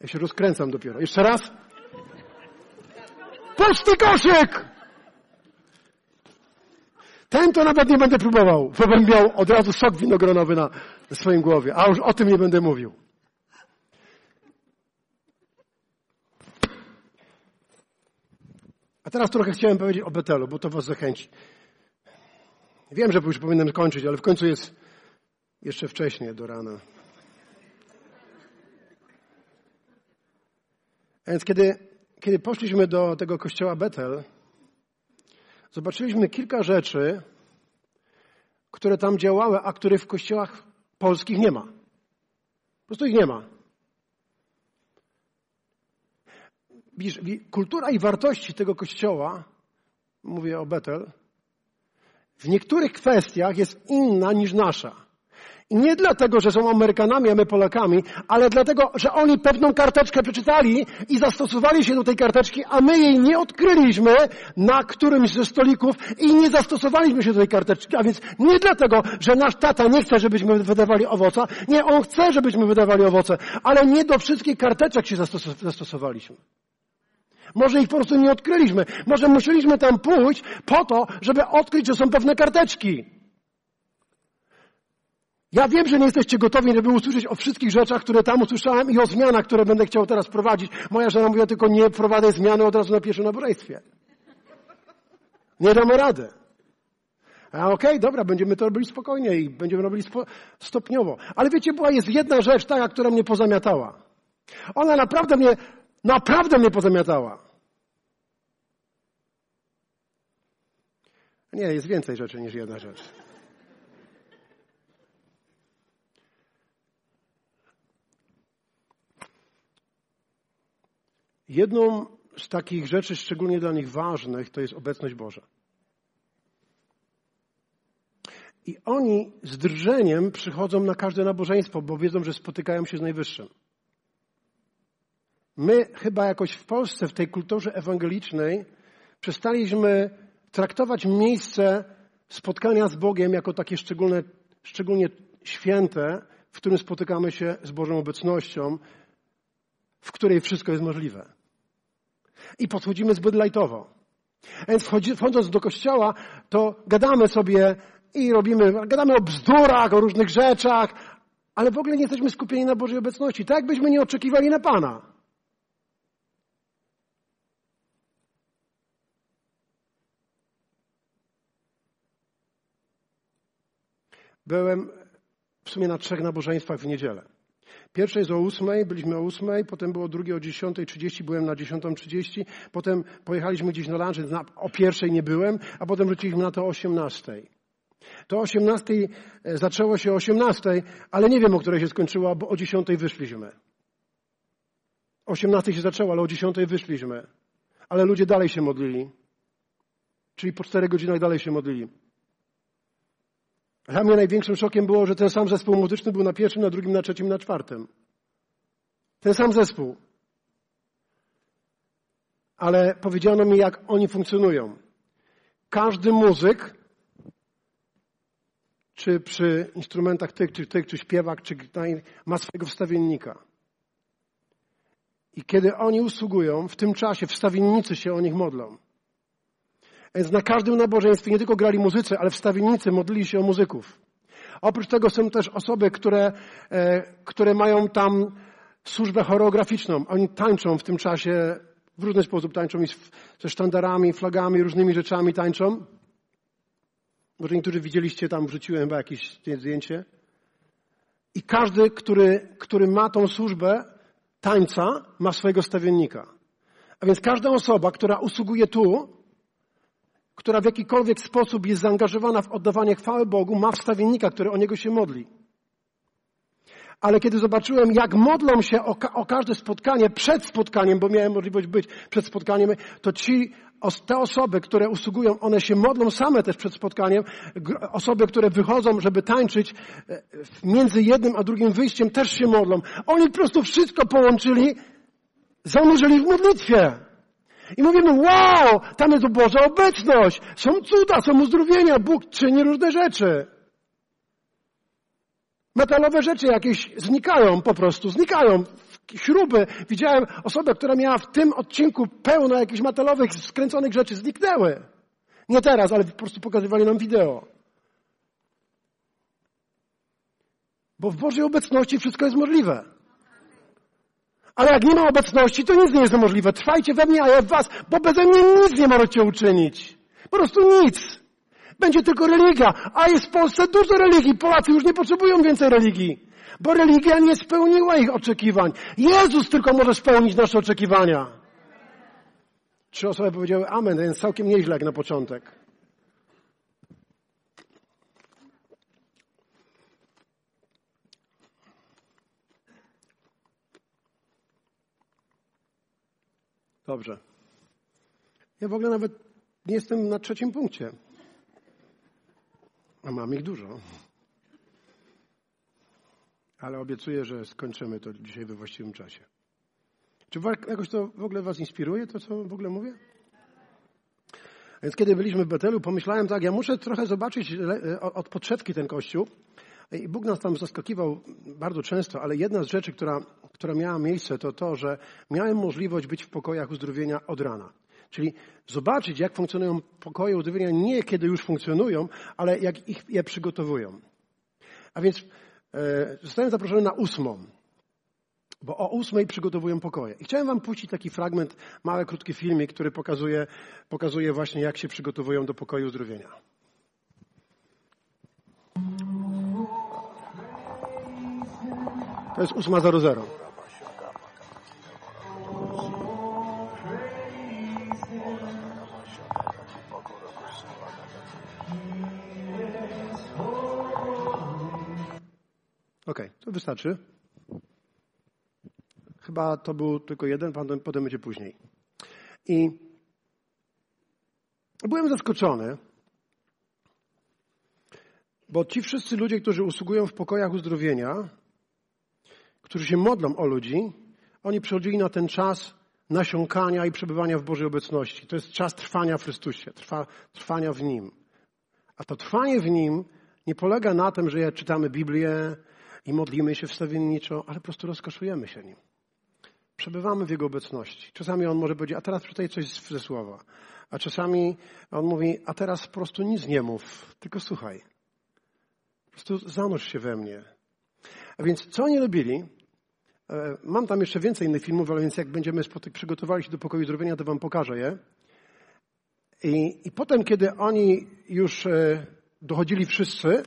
Ja się rozkręcam dopiero. Jeszcze raz. Pusty koszyk! Ten to nawet nie będę próbował, bo miał od razu sok winogronowy na swoim głowie, a już o tym nie będę mówił. A teraz trochę chciałem powiedzieć o Betelu, bo to was zachęci. Wiem, że już powinienem kończyć, ale w końcu jest jeszcze wcześniej do rana. A więc kiedy, kiedy poszliśmy do tego kościoła Betel, zobaczyliśmy kilka rzeczy, które tam działały, a których w kościołach polskich nie ma. Po prostu ich nie ma. Widzisz, kultura i wartości tego kościoła, mówię o Betel, w niektórych kwestiach jest inna niż nasza. Nie dlatego, że są Amerykanami, a my Polakami, ale dlatego, że oni pewną karteczkę przeczytali i zastosowali się do tej karteczki, a my jej nie odkryliśmy na którymś ze stolików i nie zastosowaliśmy się do tej karteczki. A więc nie dlatego, że nasz tata nie chce, żebyśmy wydawali owoce. Nie, on chce, żebyśmy wydawali owoce, ale nie do wszystkich karteczek się zastosowaliśmy. Może ich po prostu nie odkryliśmy. Może musieliśmy tam pójść po to, żeby odkryć, że są pewne karteczki. Ja wiem, że nie jesteście gotowi, żeby usłyszeć o wszystkich rzeczach, które tam usłyszałem i o zmianach, które będę chciał teraz prowadzić. Moja żona mówiła tylko nie prowadzę zmiany od razu na pierwszym nabożeństwie. Nie damy rady. A okej, okay, dobra, będziemy to robili spokojnie i będziemy robili spo, stopniowo. Ale wiecie, była jest jedna rzecz taka, która mnie pozamiatała. Ona naprawdę mnie, naprawdę mnie pozamiatała. Nie, jest więcej rzeczy niż jedna rzecz. Jedną z takich rzeczy szczególnie dla nich ważnych to jest obecność Boża. I oni z drżeniem przychodzą na każde nabożeństwo, bo wiedzą, że spotykają się z Najwyższym. My chyba jakoś w Polsce, w tej kulturze ewangelicznej, przestaliśmy traktować miejsce spotkania z Bogiem jako takie szczególne, szczególnie święte, w którym spotykamy się z Bożą obecnością, w której wszystko jest możliwe. I podchodzimy zbyt lajtowo. Więc wchodząc do kościoła, to gadamy sobie i robimy, gadamy o bzdurach, o różnych rzeczach, ale w ogóle nie jesteśmy skupieni na Bożej obecności. Tak jakbyśmy nie oczekiwali na Pana. Byłem w sumie na trzech nabożeństwach w niedzielę. Pierwsze jest o ósmej, byliśmy o ósmej, potem było drugie o dziesiątej trzydzieści, byłem na dziesiątą trzydzieści, potem pojechaliśmy gdzieś na lunch, o pierwszej nie byłem, a potem wróciliśmy na to o osiemnastej. To o osiemnastej e, zaczęło się o osiemnastej, ale nie wiem, o której się skończyło, bo o dziesiątej wyszliśmy. O osiemnastej się zaczęło, ale o dziesiątej wyszliśmy. Ale ludzie dalej się modlili. Czyli po czterech godzinach dalej się modlili. Dla mnie największym szokiem było, że ten sam zespół muzyczny był na pierwszym, na drugim, na trzecim, na czwartym. Ten sam zespół. Ale powiedziano mi, jak oni funkcjonują. Każdy muzyk, czy przy instrumentach tych, czy tych, czy śpiewak, czy ma swojego wstawiennika. I kiedy oni usługują, w tym czasie wstawiennicy się o nich modlą. Więc na każdym nabożeństwie nie tylko grali muzycy, ale wstawiennicy modlili się o muzyków. Oprócz tego są też osoby, które, e, które mają tam służbę choreograficzną. Oni tańczą w tym czasie, w różny sposób tańczą i ze sztandarami, flagami, różnymi rzeczami tańczą. Może niektórzy widzieliście tam, wrzuciłem chyba jakieś zdjęcie. I każdy, który, który ma tą służbę tańca, ma swojego stawiennika. A więc każda osoba, która usługuje tu, która w jakikolwiek sposób jest zaangażowana w oddawanie chwały Bogu, ma wstawiennika, który o niego się modli. Ale kiedy zobaczyłem, jak modlą się o, ka o, każde spotkanie przed spotkaniem, bo miałem możliwość być przed spotkaniem, to ci, te osoby, które usługują, one się modlą same też przed spotkaniem. Osoby, które wychodzą, żeby tańczyć e, między jednym a drugim wyjściem, też się modlą. Oni po prostu wszystko połączyli, zanurzyli w modlitwie. I mówimy, wow, tam jest Boża obecność, są cuda, są uzdrowienia, Bóg czyni różne rzeczy. Metalowe rzeczy jakieś znikają po prostu, znikają. Śruby. Widziałem osobę, która miała w tym odcinku pełno jakichś metalowych, skręconych rzeczy, zniknęły. Nie teraz, ale po prostu pokazywali nam wideo. Bo w Bożej obecności wszystko jest możliwe. Ale jak nie ma obecności, to nic nie jest możliwe. Trwajcie we mnie, a ja w was, bo beze mnie nic nie możecie uczynić. Po prostu nic. Będzie tylko religia. A jest w Polsce dużo religii. Polacy już nie potrzebują więcej religii. Bo religia nie spełniła ich oczekiwań. Jezus tylko może spełnić nasze oczekiwania. Trzy osoby powiedziały amen, więc całkiem nieźle jak na początek. Dobrze. Ja w ogóle nawet nie jestem na trzecim punkcie. A mam ich dużo. Ale obiecuję, że skończymy to dzisiaj we właściwym czasie. Czy jakoś to w ogóle Was inspiruje, to co w ogóle mówię? Więc kiedy byliśmy w Betelu, pomyślałem tak, ja muszę trochę zobaczyć od podszewki ten kościół. I Bóg nas tam zaskakiwał bardzo często, ale jedna z rzeczy, która, która miała miejsce, to to, że miałem możliwość być w pokojach uzdrowienia od rana. Czyli zobaczyć, jak funkcjonują pokoje uzdrowienia, nie kiedy już funkcjonują, ale jak ich je przygotowują. A więc e, zostałem zaproszony na ósmą, bo o ósmej przygotowują pokoje. I chciałem wam puścić taki fragment, mały, krótki filmik, który pokazuje, pokazuje właśnie, jak się przygotowują do pokoju uzdrowienia. To jest 8.00. Okej, okay, to wystarczy. Chyba to był tylko jeden, potem, potem będzie później. I byłem zaskoczony, bo ci wszyscy ludzie, którzy usługują w pokojach uzdrowienia, którzy się modlą o ludzi, oni przechodzili na ten czas nasiąkania i przebywania w Bożej obecności. To jest czas trwania w Chrystusie, trwa, trwania w Nim. A to trwanie w Nim nie polega na tym, że czytamy Biblię i modlimy się wstawienniczo, ale po prostu rozkoszujemy się Nim. Przebywamy w Jego obecności. Czasami On może powiedzieć, a teraz przeczytaj coś ze słowa. A czasami On mówi, a teraz po prostu nic nie mów, tylko słuchaj. Po prostu zanurz się we mnie. A więc co oni robili? E, mam tam jeszcze więcej innych filmów, ale więc jak będziemy przygotowali się do pokoju zdrowienia, to wam pokażę je. I, I potem, kiedy oni już e, dochodzili wszyscy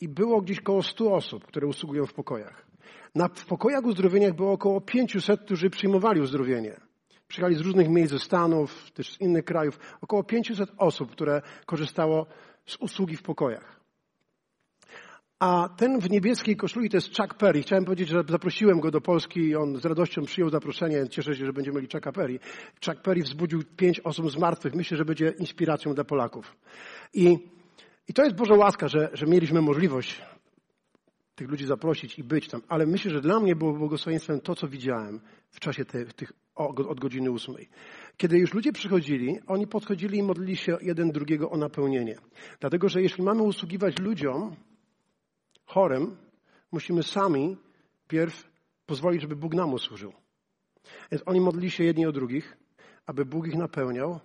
i było gdzieś około 100 osób, które usługują w pokojach. Na, w pokojach uzdrowieniach było około 500, którzy przyjmowali uzdrowienie. Przyjechali z różnych miejsc, ze Stanów, też z innych krajów. Około 500 osób, które korzystało z usługi w pokojach. A ten w niebieskiej koszuli to jest Chuck Perry. Chciałem powiedzieć, że zaprosiłem go do Polski i on z radością przyjął zaproszenie. Cieszę się, że będziemy mieli Chucka Perry. Chuck Perry wzbudził pięć osób z martwych. Myślę, że będzie inspiracją dla Polaków. I, i to jest Boża łaska, że, że mieliśmy możliwość tych ludzi zaprosić i być tam. Ale myślę, że dla mnie było błogosławieństwem to, co widziałem w czasie te, tych od godziny ósmej. Kiedy już ludzie przychodzili, oni podchodzili i modlili się jeden drugiego o napełnienie. Dlatego, że jeśli mamy usługiwać ludziom, chorym, musimy sami pierw pozwolić, żeby Bóg nam usłużył. Więc oni modlili się jedni o drugich, aby Bóg ich napełniał.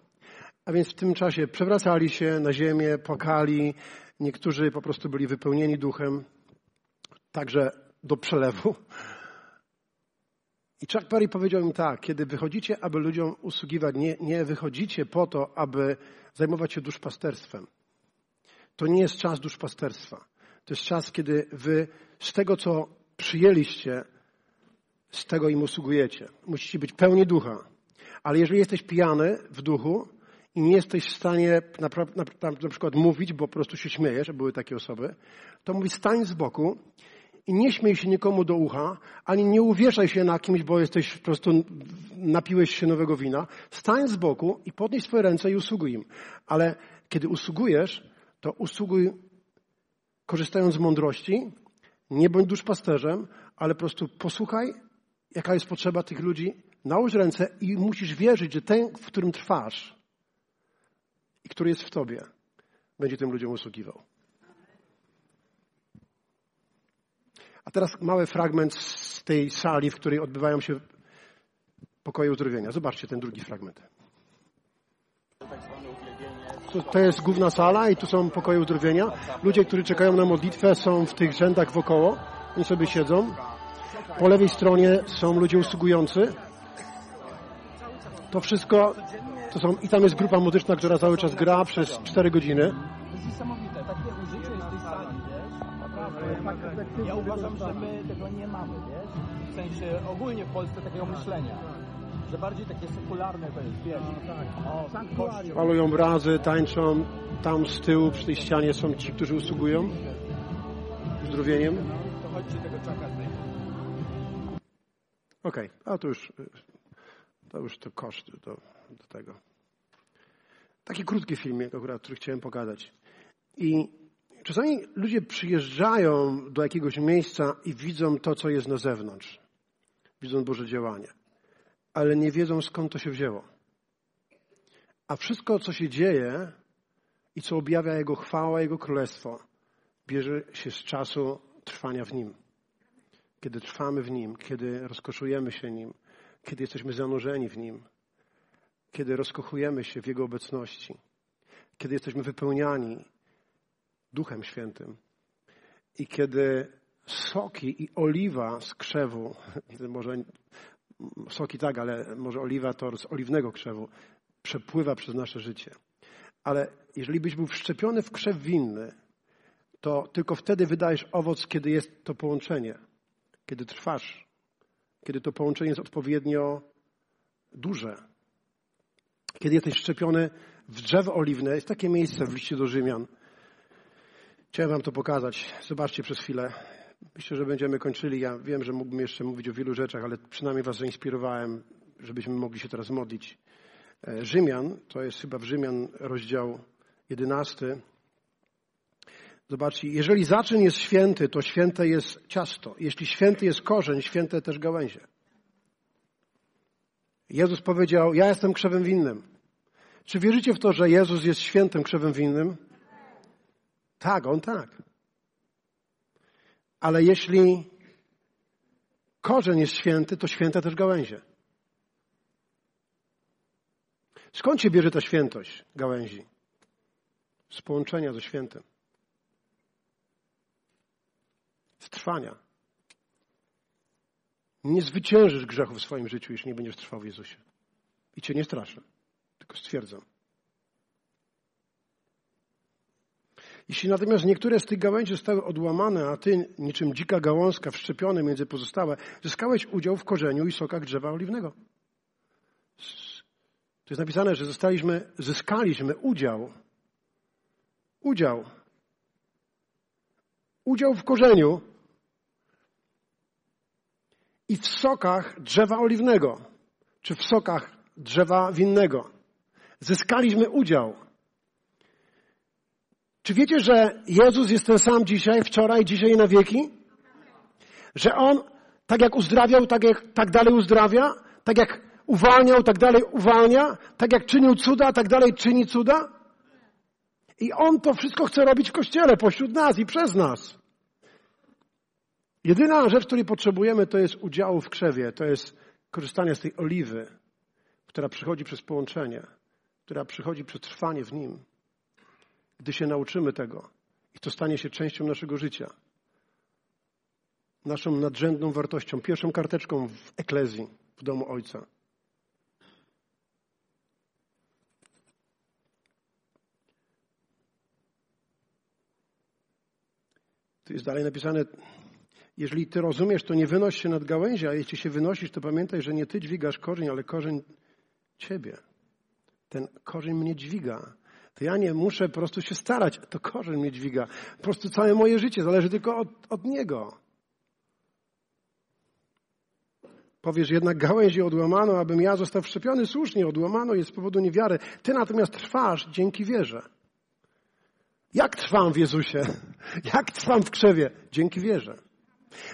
A więc w tym czasie przewracali się na ziemię, płakali. Niektórzy po prostu byli wypełnieni duchem, także do przelewu. I Chuck Perry powiedział im tak, kiedy wychodzicie, aby ludziom usługiwać, nie, nie wychodzicie po to, aby zajmować się duszpasterstwem. To nie jest czas duszpasterstwa. To jest czas, kiedy wy z tego, co przyjęliście, z tego im usługujecie. Musicie być pełni ducha. Ale jeżeli jesteś pijany w duchu i nie jesteś w stanie na, na, na, na przykład mówić, bo po prostu się śmiejesz, a były takie osoby, to mówi stań z boku i nie śmiej się nikomu do ucha, ani nie uwieszaj się na kimś, bo jesteś po prostu, napiłeś się nowego wina. Stań z boku i podnieś swoje ręce i usługuj im. Ale kiedy usługujesz, to usługuj korzystając z mądrości, nie bądź duszpasterzem, ale po prostu posłuchaj, jaka jest potrzeba tych ludzi, nałóż ręce i musisz wierzyć, że ten, w którym trwasz i który jest w tobie, będzie tym ludziom usługiwał. A teraz mały fragment z tej sali, w której odbywają się pokoje uzdrowienia. Zobaczcie ten drugi fragment. To jest główna sala i tu są pokoje uzdrowienia. Ludzie, którzy czekają na modlitwę są w tych rzędach wokoło. Oni sobie siedzą. Po lewej stronie są ludzie usługujący. To wszystko, to są, i tam jest grupa muzyczna, która cały czas gra przez 4 godziny. Ja uważam, że my tego nie mamy, wiesz? W sensie ogólnie w Polsce takiego myślenia że bardziej takie sekularne to jest, wiesz. No, tak. O, kościół. Malują obrazy, tańczą. Tam z tyłu przy tej ścianie są ci, którzy usługują uzdrowieniem. No, to chodźcie tego czaka Okej, okay. a to już, to już to koszt do, do tego. Taki krótki filmik, akurat, który chciałem pogadać. I czasami ludzie przyjeżdżają do jakiegoś miejsca i widzą to, co jest na zewnątrz. Widzą Boże działanie ale nie wiedzą skąd to się wzięło. A wszystko, co się dzieje i co objawia Jego chwała, Jego królestwo, bierze się z czasu trwania w Nim. kiedy trwamy w Nim, kiedy rozkoszujemy się Nim, kiedy jesteśmy zanurzeni w Nim, kiedy rozkochujemy się w Jego obecności, kiedy jesteśmy wypełniani Duchem Świętym i kiedy soki i oliwa z krzewu, może soki tak, ale może oliwa to z oliwnego krzewu, przepływa przez nasze życie. Ale jeżeli byś był wszczepiony w krzew winny, to tylko wtedy wydajesz owoc, kiedy jest to połączenie, kiedy trwasz, kiedy to połączenie jest odpowiednio duże. Kiedy jesteś wszczepiony w drzewo oliwne, jest takie miejsce w liście do Rzymian. Chciałem wam to pokazać. Zobaczcie przez chwilę. Myślę, że będziemy kończyli. Ja wiem, że mógłbym jeszcze mówić o wielu rzeczach, ale przynajmniej was zainspirowałem, żebyśmy mogli się teraz modlić. E, Rzymian, to jest chyba w Rzymian rozdział 11. Zobaczcie, jeżeli zaczyn jest święty, to święte jest ciasto. Jeśli święty jest korzeń, święte też gałęzie. Jezus powiedział, ja jestem krzewem winnym. Czy wierzycie w to, że Jezus jest świętym krzewem winnym? Tak, On tak. Ale jeśli korzeń jest święty, to święte też gałęzie. Skąd się bierze ta świętość gałęzi? Z połączenia ze świętym. Z trwania. Nie zwyciężysz grzechu w swoim życiu, jeśli nie będziesz trwał w Jezusie. I cię nie straszę, tylko stwierdzam. Jeśli natomiast niektóre z tych gałęzi zostały odłamane, a ty, niczym dzika gałązka wszczepiony między pozostałe, zyskałeś udział w korzeniu i sokach drzewa oliwnego. To jest napisane, że zostaliśmy, zyskaliśmy udział. Udział. Udział w korzeniu i w sokach drzewa oliwnego, czy w sokach drzewa winnego. Zyskaliśmy udział. Czy wiecie, że Jezus jest ten sam dzisiaj, wczoraj, dzisiaj na wieki? Że On tak jak uzdrawiał, tak, jak, tak dalej uzdrawia, tak jak uwalniał, tak dalej uwalnia, tak jak czynił cuda, tak dalej czyni cuda. I On to wszystko chce robić w Kościele, pośród nas i przez nas. Jedyna rzecz, której potrzebujemy, to jest udziału w krzewie, to jest korzystanie z tej oliwy, która przychodzi przez połączenie, która przychodzi przez trwanie w Nim. Gdy się nauczymy tego i to stanie się częścią naszego życia, naszą nadrzędną wartością, pierwszą karteczką w eklezji, w domu Ojca. Tu jest dalej napisane, jeżeli ty rozumiesz, to nie wynoś się nad gałęzi, a jeśli się wynosisz, to pamiętaj, że nie ty dźwigasz korzeń, ale korzeń ciebie. Ten korzeń mnie dźwiga. To ja nie muszę po prostu się starać, to korzeń mnie dźwiga. Po prostu całe moje życie zależy tylko od, od niego. Powiesz, jednak gałęzi odłamano, abym ja został wszczepiony. Słusznie, odłamano jest z powodu niewiary. Ty natomiast trwasz dzięki wierze. Jak trwam w Jezusie? Jak trwam w krzewie? Dzięki wierze.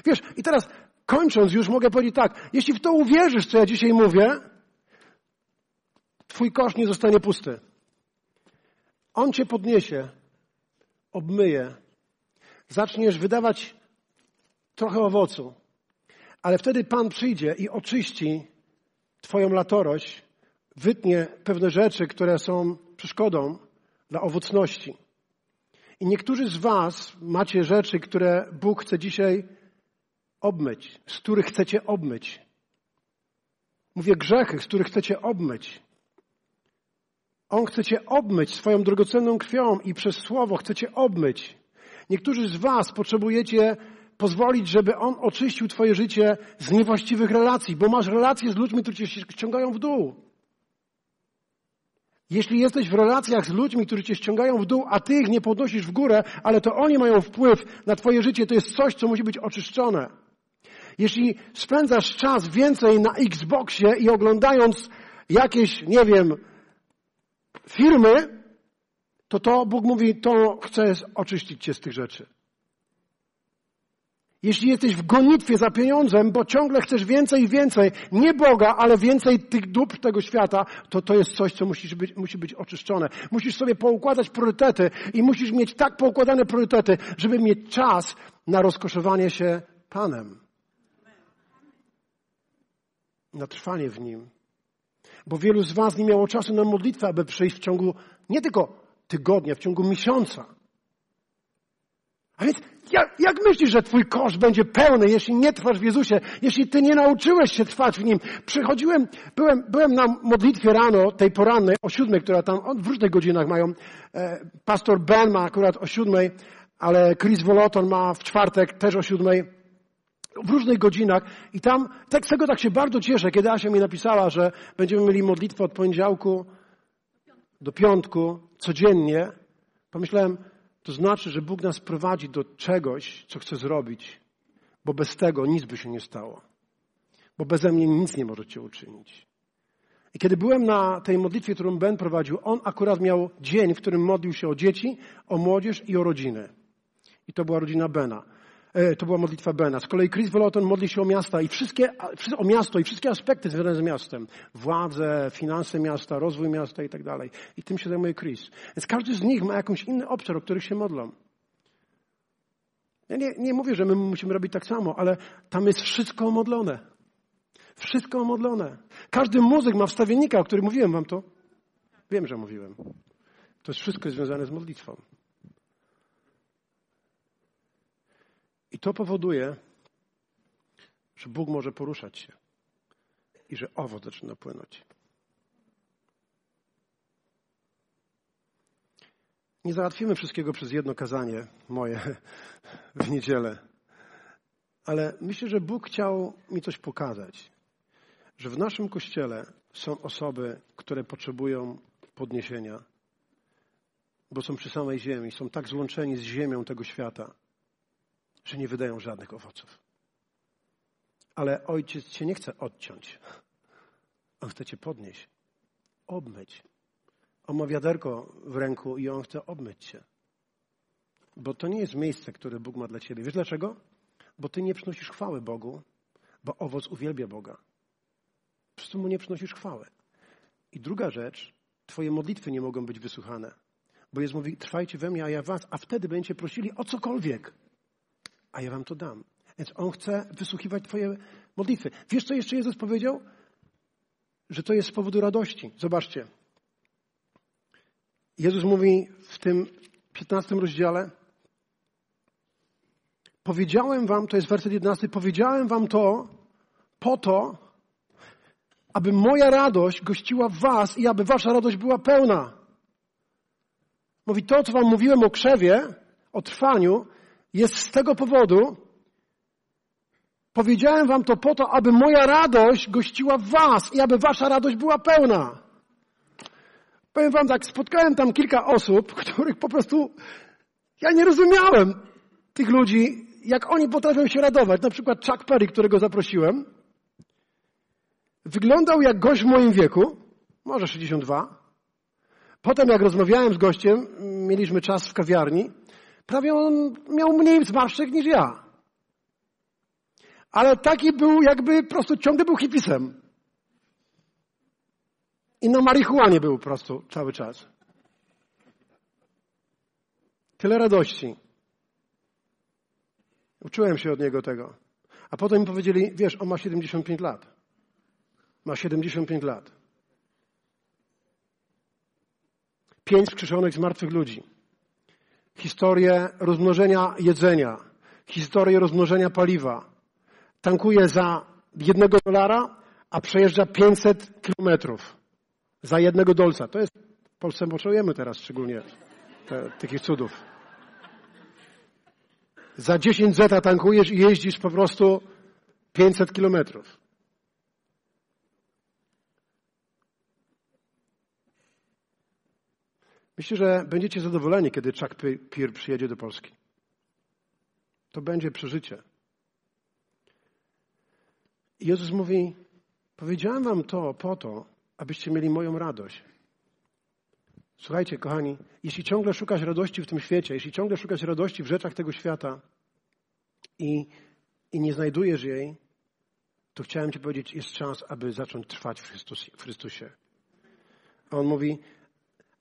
Wiesz, i teraz kończąc już mogę powiedzieć tak, jeśli w to uwierzysz, co ja dzisiaj mówię, twój kosz nie zostanie pusty. On cię podniesie, obmyje, zaczniesz wydawać trochę owocu, ale wtedy Pan przyjdzie i oczyści Twoją latorość, wytnie pewne rzeczy, które są przeszkodą dla owocności. I niektórzy z Was macie rzeczy, które Bóg chce dzisiaj obmyć, z których chcecie obmyć. Mówię grzechy, z których chcecie obmyć. On chce cię obmyć swoją drogocenną krwią i przez słowo chcecie obmyć. Niektórzy z Was potrzebujecie pozwolić, żeby On oczyścił Twoje życie z niewłaściwych relacji, bo masz relacje z ludźmi, którzy Cię ściągają w dół. Jeśli jesteś w relacjach z ludźmi, którzy Cię ściągają w dół, a Ty ich nie podnosisz w górę, ale to oni mają wpływ na Twoje życie, to jest coś, co musi być oczyszczone. Jeśli spędzasz czas więcej na Xboxie i oglądając jakieś, nie wiem, firmy, to to Bóg mówi, to chcę oczyścić cię z tych rzeczy. Jeśli jesteś w gonitwie za pieniądzem, bo ciągle chcesz więcej i więcej, nie Boga, ale więcej tych dóbr tego świata, to to jest coś, co musi być, musi być oczyszczone. Musisz sobie poukładać priorytety i musisz mieć tak poukładane priorytety, żeby mieć czas na rozkoszowanie się Panem. na trwanie w Nim. Bo wielu z Was nie miało czasu na modlitwę, aby przyjść w ciągu nie tylko tygodnia, w ciągu miesiąca. A więc jak, jak myślisz, że Twój kosz będzie pełny, jeśli nie trwasz w Jezusie, jeśli Ty nie nauczyłeś się trwać w Nim? Przychodziłem, byłem, byłem na modlitwie rano, tej porannej, o siódmej, która tam w różnych godzinach mają. E, pastor Ben ma akurat o siódmej, ale Chris Voloton ma w czwartek też o siódmej w różnych godzinach i tam, tak, z tego tak się bardzo cieszę, kiedy Asia mi napisała, że będziemy mieli modlitwę od poniedziałku do piątku codziennie. Pomyślałem, to znaczy, że Bóg nas prowadzi do czegoś, co chce zrobić, bo bez tego nic by się nie stało. Bo beze mnie nic nie możecie uczynić. I kiedy byłem na tej modlitwie, którą Ben prowadził, on akurat miał dzień, w którym modlił się o dzieci, o młodzież i o rodzinę. I to była rodzina Bena. E, to była modlitwa Bena. Z kolei Chris Voloton modli się o miasta i wszystkie, o miasto i wszystkie aspekty związane z miastem. Władze, finanse miasta, rozwój miasta i tak dalej. I tym się zajmuje Chris. Więc każdy z nich ma jakąś inny obszar, o których się modlą. Ja nie, nie mówię, że my musimy robić tak samo, ale tam jest wszystko omodlone. Wszystko omodlone. Każdy muzyk ma wstawiennika, o którym mówiłem wam to. Wiem, że mówiłem. To jest wszystko związane z modlitwą. I to powoduje, że Bóg może poruszać się i że owoc zaczyna płynąć. Nie załatwimy wszystkiego przez jedno kazanie moje w niedzielę, ale myślę, że Bóg chciał mi coś pokazać, że w naszym kościele są osoby, które potrzebują podniesienia, bo są przy samej ziemi, są tak złączeni z ziemią tego świata że nie wydają żadnych owoców. Ale ojciec cię nie chce odciąć. On chce cię podnieść, obmyć. On ma wiaderko w ręku i on chce obmyć cię. Bo to nie jest miejsce, które Bóg ma dla ciebie. Wiesz dlaczego? Bo ty nie przynosisz chwały Bogu, bo owoc uwielbia Boga. Po prostu mu nie przynosisz chwały. I druga rzecz, twoje modlitwy nie mogą być wysłuchane. Bo jest mówi, trwajcie we mnie, a ja was, a wtedy będziecie prosili o cokolwiek a ja wam to dam. Więc On chce wysłuchiwać Twoje modlitwy. Wiesz, co jeszcze Jezus powiedział? Że to jest z powodu radości. Zobaczcie. Jezus mówi w tym 15 rozdziale, powiedziałem wam, to jest werset 11, powiedziałem wam to po to, aby moja radość gościła w was i aby wasza radość była pełna. Mówi to, co wam mówiłem o krzewie, o trwaniu, jest z tego powodu, powiedziałem wam to po to, aby moja radość gościła w was i aby wasza radość była pełna. Powiem wam tak, spotkałem tam kilka osób, których po prostu ja nie rozumiałem tych ludzi, jak oni potrafią się radować. Na przykład Chuck Perry, którego zaprosiłem, wyglądał jak gość w moim wieku, może 62. Potem jak rozmawiałem z gościem, mieliśmy czas w kawiarni, Prawie on miał mniej zmarszczek niż ja. Ale taki był jakby po prostu ciągle był hipisem. I na marihuanie był po prostu cały czas. Tyle radości. Uczyłem się od niego tego. A potem mi powiedzieli, wiesz, on ma 75 lat. Ma 75 lat. Pięć wskrzeszonych z martwych ludzi historię rozmnożenia jedzenia, historię rozmnożenia paliwa. Tankuje za jednego dolara, a przejeżdża 500 kilometrów za jednego dolca. To jest, w Polsce potrzebujemy teraz szczególnie te, takich cudów. Za 10 zeta tankujesz i jeździsz po prostu 500 kilometrów. Myślę, że będziecie zadowoleni, kiedy Chuck Peer przyjedzie do Polski. To będzie przeżycie. I Jezus mówi, powiedziałem wam to po to, abyście mieli moją radość. Słuchajcie, kochani, jeśli ciągle szukasz radości w tym świecie, jeśli ciągle szukasz radości w rzeczach tego świata i, i nie znajdujesz jej, to chciałem Ci powiedzieć, jest czas, aby zacząć trwać w, w Chrystusie. A on mówi,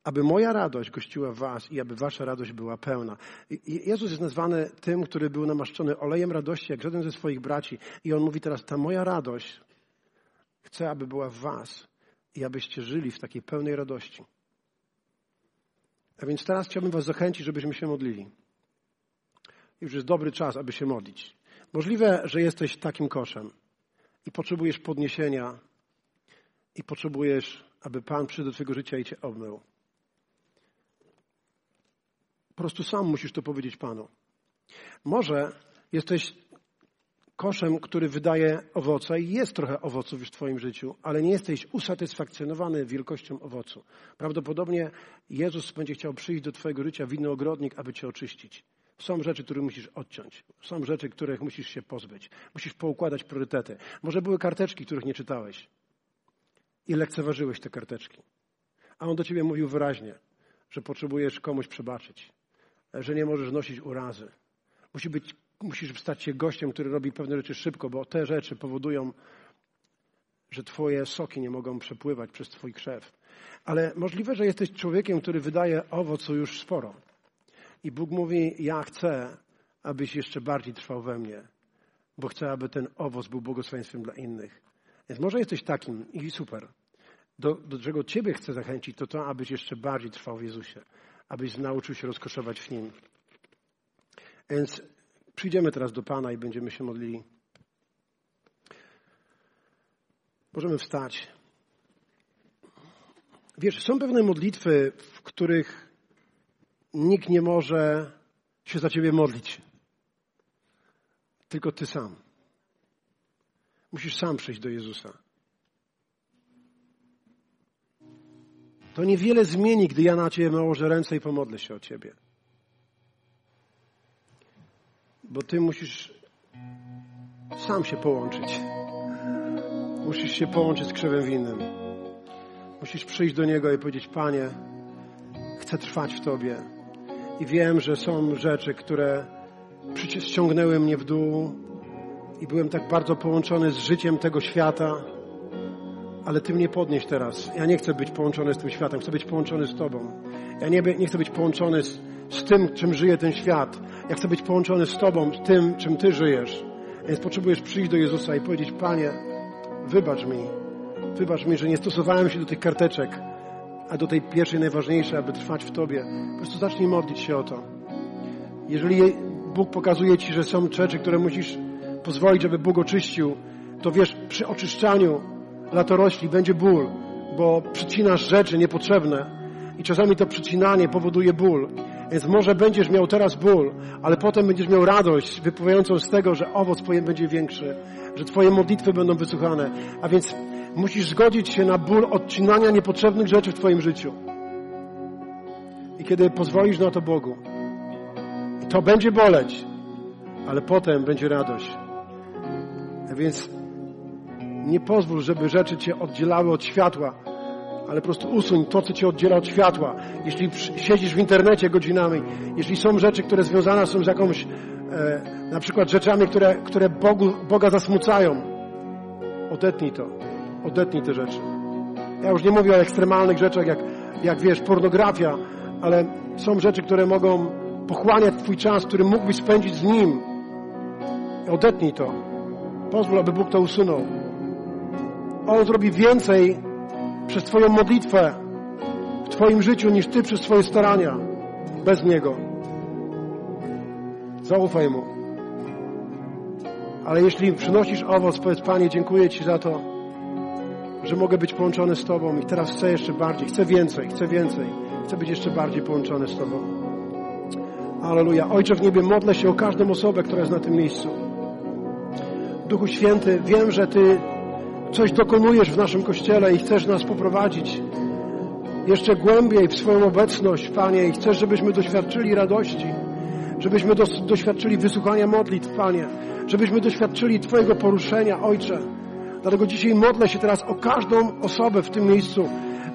aby moja radość gościła was i aby wasza radość była pełna. Jezus jest nazwany tym, który był namaszczony olejem radości, jak żaden ze swoich braci. I on mówi teraz, ta moja radość Chcę, aby była w Was i abyście żyli w takiej pełnej radości. A więc teraz chciałbym Was zachęcić, żebyśmy się modlili. Już jest dobry czas, aby się modlić. Możliwe, że jesteś takim koszem i potrzebujesz podniesienia i potrzebujesz, aby Pan przyszedł do Twojego życia i Cię obmył. Po prostu sam musisz to powiedzieć Panu. Może jesteś koszem, który wydaje owoce i jest trochę owoców już w Twoim życiu, ale nie jesteś usatysfakcjonowany wielkością owocu. Prawdopodobnie Jezus będzie chciał przyjść do Twojego życia winny ogrodnik, aby Cię oczyścić. Są rzeczy, które musisz odciąć. Są rzeczy, których musisz się pozbyć. Musisz poukładać priorytety. Może były karteczki, których nie czytałeś i lekceważyłeś te karteczki. A On do Ciebie mówił wyraźnie, że potrzebujesz komuś przebaczyć, że nie możesz nosić urazy. Musi być musisz stać się gościem, który robi pewne rzeczy szybko, bo te rzeczy powodują, że twoje soki nie mogą przepływać przez twój krzew. Ale możliwe, że jesteś człowiekiem, który wydaje owocu już sporo. I Bóg mówi, ja chcę, abyś jeszcze bardziej trwał we mnie, bo chcę, aby ten owoc był błogosławieństwem dla innych. Więc może jesteś takim i super. Do, do czego Ciebie chcę zachęcić, to to, abyś jeszcze bardziej trwał w Jezusie, abyś nauczył się rozkoszować w Nim. Więc Przyjdziemy teraz do Pana i będziemy się modlili. Możemy wstać. Wiesz, są pewne modlitwy, w których nikt nie może się za ciebie modlić. Tylko ty sam. Musisz sam przyjść do Jezusa. To niewiele zmieni, gdy ja na ciebie nałożę ręce i pomodlę się o ciebie. Bo ty musisz sam się połączyć. Musisz się połączyć z krzewem winnym. Musisz przyjść do Niego i powiedzieć, Panie, chcę trwać w Tobie. I wiem, że są rzeczy, które ściągnęły mnie w dół i byłem tak bardzo połączony z życiem tego świata, ale Ty mnie podnieś teraz. Ja nie chcę być połączony z tym światem, chcę być połączony z Tobą. Ja nie, nie chcę być połączony z, z tym, czym żyje ten świat. Ja chcę być połączony z Tobą, z tym, czym Ty żyjesz. Więc potrzebujesz przyjść do Jezusa i powiedzieć, Panie, wybacz mi. Wybacz mi, że nie stosowałem się do tych karteczek, a do tej pierwszej, najważniejszej, aby trwać w Tobie. Po prostu zacznij modlić się o to. Jeżeli Bóg pokazuje Ci, że są rzeczy, które musisz pozwolić, żeby Bóg oczyścił, to wiesz, przy oczyszczaniu latorośli będzie ból, bo przycinasz rzeczy niepotrzebne i czasami to przycinanie powoduje ból. Więc może będziesz miał teraz ból, ale potem będziesz miał radość wypływającą z tego, że owoc będzie większy, że Twoje modlitwy będą wysłuchane. A więc musisz zgodzić się na ból odcinania niepotrzebnych rzeczy w Twoim życiu. I kiedy pozwolisz na to Bogu, to będzie boleć, ale potem będzie radość. A więc nie pozwól, żeby rzeczy Cię oddzielały od światła, ale po prostu usuń to, co cię oddziela od światła. Jeśli siedzisz w internecie godzinami, jeśli są rzeczy, które związane są z jakąś, e, na przykład rzeczami, które, które Bogu, Boga zasmucają, odetnij to. Odetnij te rzeczy. Ja już nie mówię o ekstremalnych rzeczach, jak, jak wiesz, pornografia, ale są rzeczy, które mogą pochłaniać Twój czas, który mógłbyś spędzić z Nim. Odetnij to. Pozwól, aby Bóg to usunął. On zrobi więcej przez Twoją modlitwę w Twoim życiu niż Ty przez swoje starania bez Niego. Zaufaj Mu. Ale jeśli przynosisz owoc, powiedz Panie, dziękuję Ci za to, że mogę być połączony z Tobą i teraz chcę jeszcze bardziej, chcę więcej, chcę więcej, chcę być jeszcze bardziej połączony z Tobą. Aleluja. Ojcze w niebie, modlę się o każdą osobę, która jest na tym miejscu. Duchu Święty, wiem, że Ty coś dokonujesz w naszym Kościele i chcesz nas poprowadzić jeszcze głębiej w swoją obecność, Panie, i chcesz, żebyśmy doświadczyli radości, żebyśmy doświadczyli wysłuchania modlitw, Panie, żebyśmy doświadczyli Twojego poruszenia, Ojcze. Dlatego dzisiaj modlę się teraz o każdą osobę w tym miejscu,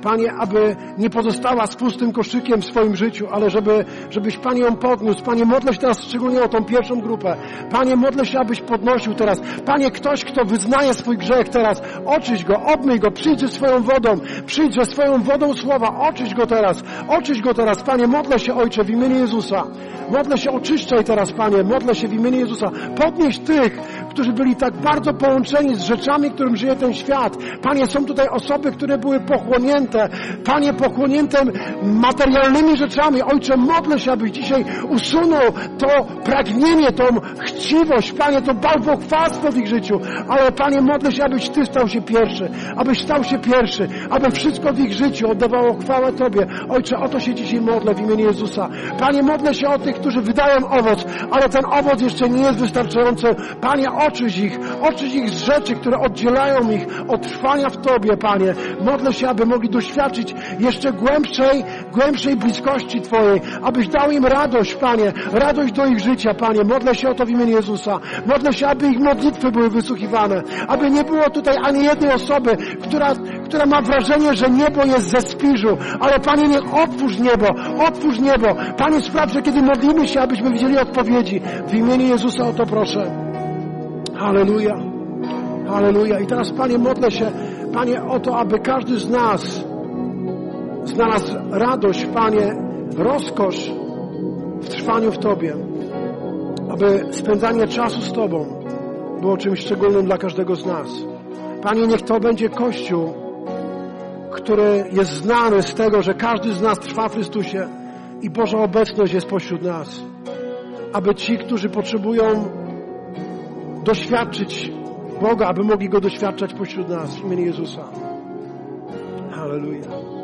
Panie, aby nie pozostała z pustym koszykiem w swoim życiu, ale żeby, żebyś, Panie, ją podniósł. Panie, modlę się teraz szczególnie o tą pierwszą grupę. Panie, modlę się, abyś podnosił teraz. Panie, ktoś, kto wyznaje swój grzech teraz, oczyś go, obmyj go, przyjdź ze swoją wodą, przyjdź ze swoją wodą słowa, oczyś go teraz, oczyś go teraz. Panie, modlę się, Ojcze, w imieniu Jezusa. Modlę się, oczyszczaj teraz, Panie. Modlę się w imieniu Jezusa. Podnieś tych, którzy byli tak bardzo połączeni z rzeczami, którym żyje ten świat. Panie, są tutaj osoby, które były pochłonięte. Panie, pochłonięte materialnymi rzeczami. Ojcze, modlę się, abyś dzisiaj usunął to pragnienie, tą chciwość. Panie, to bałwochwalstwo w ich życiu. Ale Panie, modlę się, abyś Ty stał się pierwszy. Abyś stał się pierwszy. Aby wszystko w ich życiu oddawało chwałę Tobie. Ojcze, o to się dzisiaj modlę w imieniu Jezusa. Panie, modlę się o tych, którzy wydają owoc, ale ten owoc jeszcze nie jest wystarczający. Panie, oczyś ich, oczyś ich z rzeczy, które oddzielają ich od trwania w Tobie, Panie. Modlę się, aby mogli doświadczyć jeszcze głębszej, głębszej bliskości Twojej, abyś dał im radość, Panie, radość do ich życia, Panie. Modlę się o to w imieniu Jezusa. Modlę się, aby ich modlitwy były wysłuchiwane, aby nie było tutaj ani jednej osoby, która, która ma wrażenie, że niebo jest ze spiżu, ale Panie, niech otwórz niebo, otwórz niebo. Panie, spraw, że kiedy modlimy się, abyśmy widzieli odpowiedzi. W imieniu Jezusa o to proszę. Halleluja. Halleluja. I teraz, Panie, modlę się, Panie, o to, aby każdy z nas znalazł radość, Panie, rozkosz w trwaniu w Tobie. Aby spędzanie czasu z Tobą było czymś szczególnym dla każdego z nas. Panie, niech to będzie Kościół, który jest znany z tego, że każdy z nas trwa w Chrystusie i Boża obecność jest pośród nas. Aby ci, którzy potrzebują doświadczyć Boga, aby mogli Go doświadczać pośród nas w imieniu Jezusa. Hallelujah.